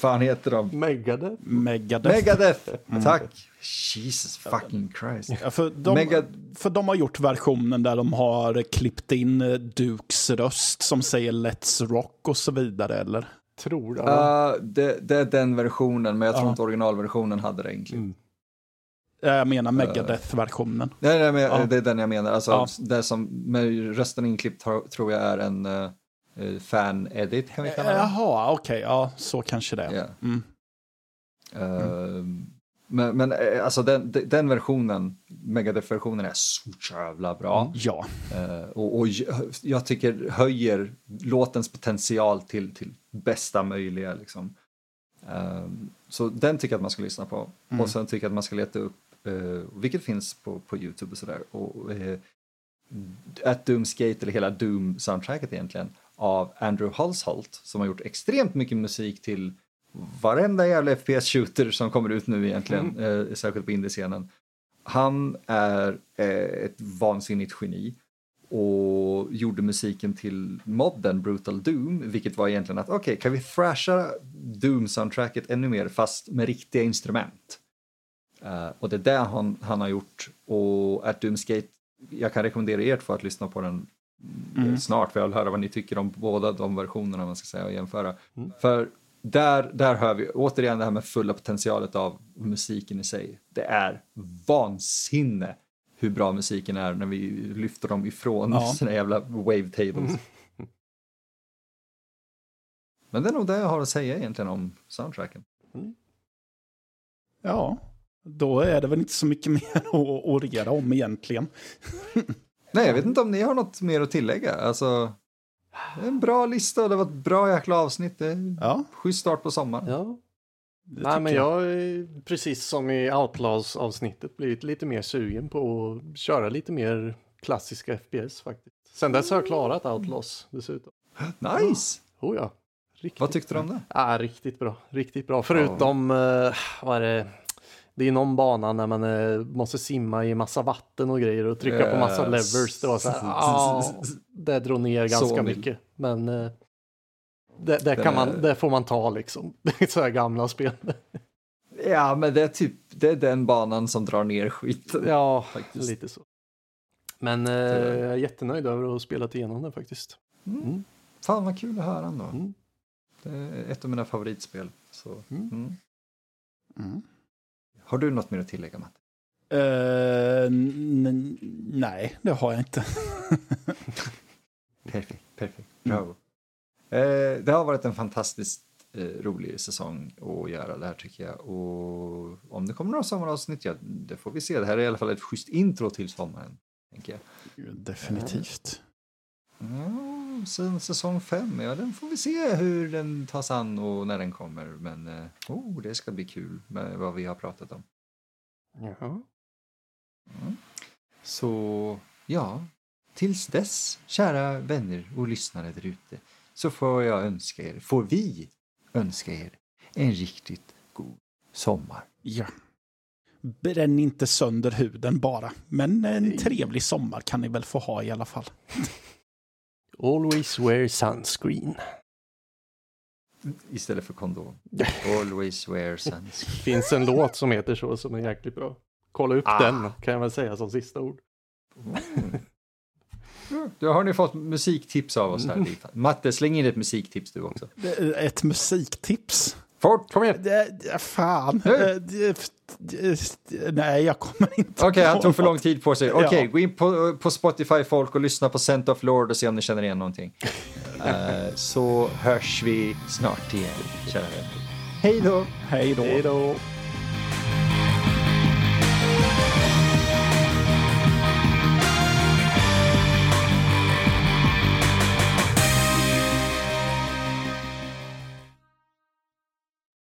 fan heter de? Megadeth. Megadeth. Megadeth! Mm. Tack! Jesus fucking Christ. Ja, för, de, Mega- för de har gjort versionen där de har klippt in eh, Dukes röst som säger Let's Rock och så vidare, eller? Tror det. Uh, det, det är den versionen, men jag tror Ja. inte originalversionen hade det egentligen. Mm. Eh, Jag menar Megadeth-versionen. Nej, nej, men Ja. det är den jag menar. Alltså, Ja. det som med rösten inklippt tror jag är en uh, fan-edit, kan vi kalla det. Jaha, okej, ja, så kanske det är. Ja. Mm. Uh, Men, men eh, alltså den, den- versionen, Megadeth-versionen är så jävla bra. Ja, Eh, och, och jag- tycker höjer låtens potential till, till bästa möjliga. Liksom. Eh, så den tycker jag att man ska lyssna på. Mm. Och sen tycker jag att man ska leta upp, eh, vilket finns på, på YouTube och sådär. Och, eh, At Doomsgate, eller hela Doom-soundtracket egentligen, av Andrew Hulsholt som har gjort extremt mycket musik till varenda jävla FPS-shooter som kommer ut nu egentligen, eh, särskilt på indiescenen. Han är eh, ett vansinnigt geni och gjorde musiken till modden Brutal Doom, vilket var egentligen att okej, kan vi thrasha Doom-soundtracket ännu mer fast med riktiga instrument? Eh, och det är det han, han har gjort och At Doomsgate, jag kan rekommendera er två att lyssna på den mm. Mm. snart vill höra vad ni tycker om båda de versionerna man ska säga och jämföra. Mm. För där, där hör vi återigen det här med fulla potentialet av musiken i sig. Det är vansinne hur bra musiken är när vi lyfter dem ifrån Ja. sina jävla wavetables. Men det är nog det jag har att säga egentligen om soundtracken. ja. Då är det väl inte så mycket mer att orera om egentligen. Nej, jag vet inte om ni har något mer att tillägga. Alltså, det är en bra lista och det var ett bra jäkla avsnitt. Det är Ja, schysst start på sommaren. Ja. Nej, men jag är precis som i Outlaws-avsnittet blivit lite mer sugen på att köra lite mer klassiska FPS faktiskt. Sen dess har jag klarat Outlaws dessutom. Nice! Oh ja. Riktigt. Vad tyckte du om det? Ja, riktigt bra. Riktigt bra. Förutom, eh, vad är det? Det är någon bana när man eh, måste simma i massa vatten och grejer och trycka på massa levers. Det var så här, ah, det drog ner ganska mycket. Men eh, det, det, kan man, det får man ta liksom. Det är så här gamla spel. Ja, men det är typ det är den banan som drar ner skiten. Ja, Faktiskt. lite så. Men eh, jag är jättenöjd över att ha spelat igenom det faktiskt. Mm. Mm. Fan vad kul att höra ändå. Mm. Det är ett av mina favoritspel. Så. Mm. Mm. Mm. Har du något mer att tillägga Matt? Eh, n- nej, det har jag inte. Perfekt, perfekt. Mm. Bravo. Eh, det har varit en fantastiskt eh, rolig säsong att göra det här tycker jag. Och om det kommer några sommaravsnitt, ja, det får vi se. Det här är i alla fall ett schysst intro till sommaren. Tänker jag. Definitivt. Ja, sen säsong fem, ja den får vi se hur den tas an och när den kommer. Men eh, oh, det ska bli kul med vad vi har pratat om. Jaha. Så ja, tills dess, kära vänner och lyssnare där ute, så får jag önska er, får vi önska er en riktigt god sommar. Ja. bränn inte sönder huden bara. Men en trevlig sommar kan ni väl få ha i alla fall. Always wear sunscreen. Istället för kondom. Always wear sunscreen. Finns en låt som heter så som är jäkligt bra. Kolla upp Ah. den kan jag väl säga som sista ord. Då har ni fått musiktips av oss här. Matte, släng in ett musiktips du också. Ett musiktips. Fort, kom igen! Fan. Eh, Nej, jag kommer inte Okej, han på tog för lång tid på sig. Okej, Ja. gå in på, på Spotify folk och lyssna på Scent of Lord och se om ni känner igen någonting. Eh, så hörs vi snart igen, kära vänner. Hej då! Hej då. Hej då.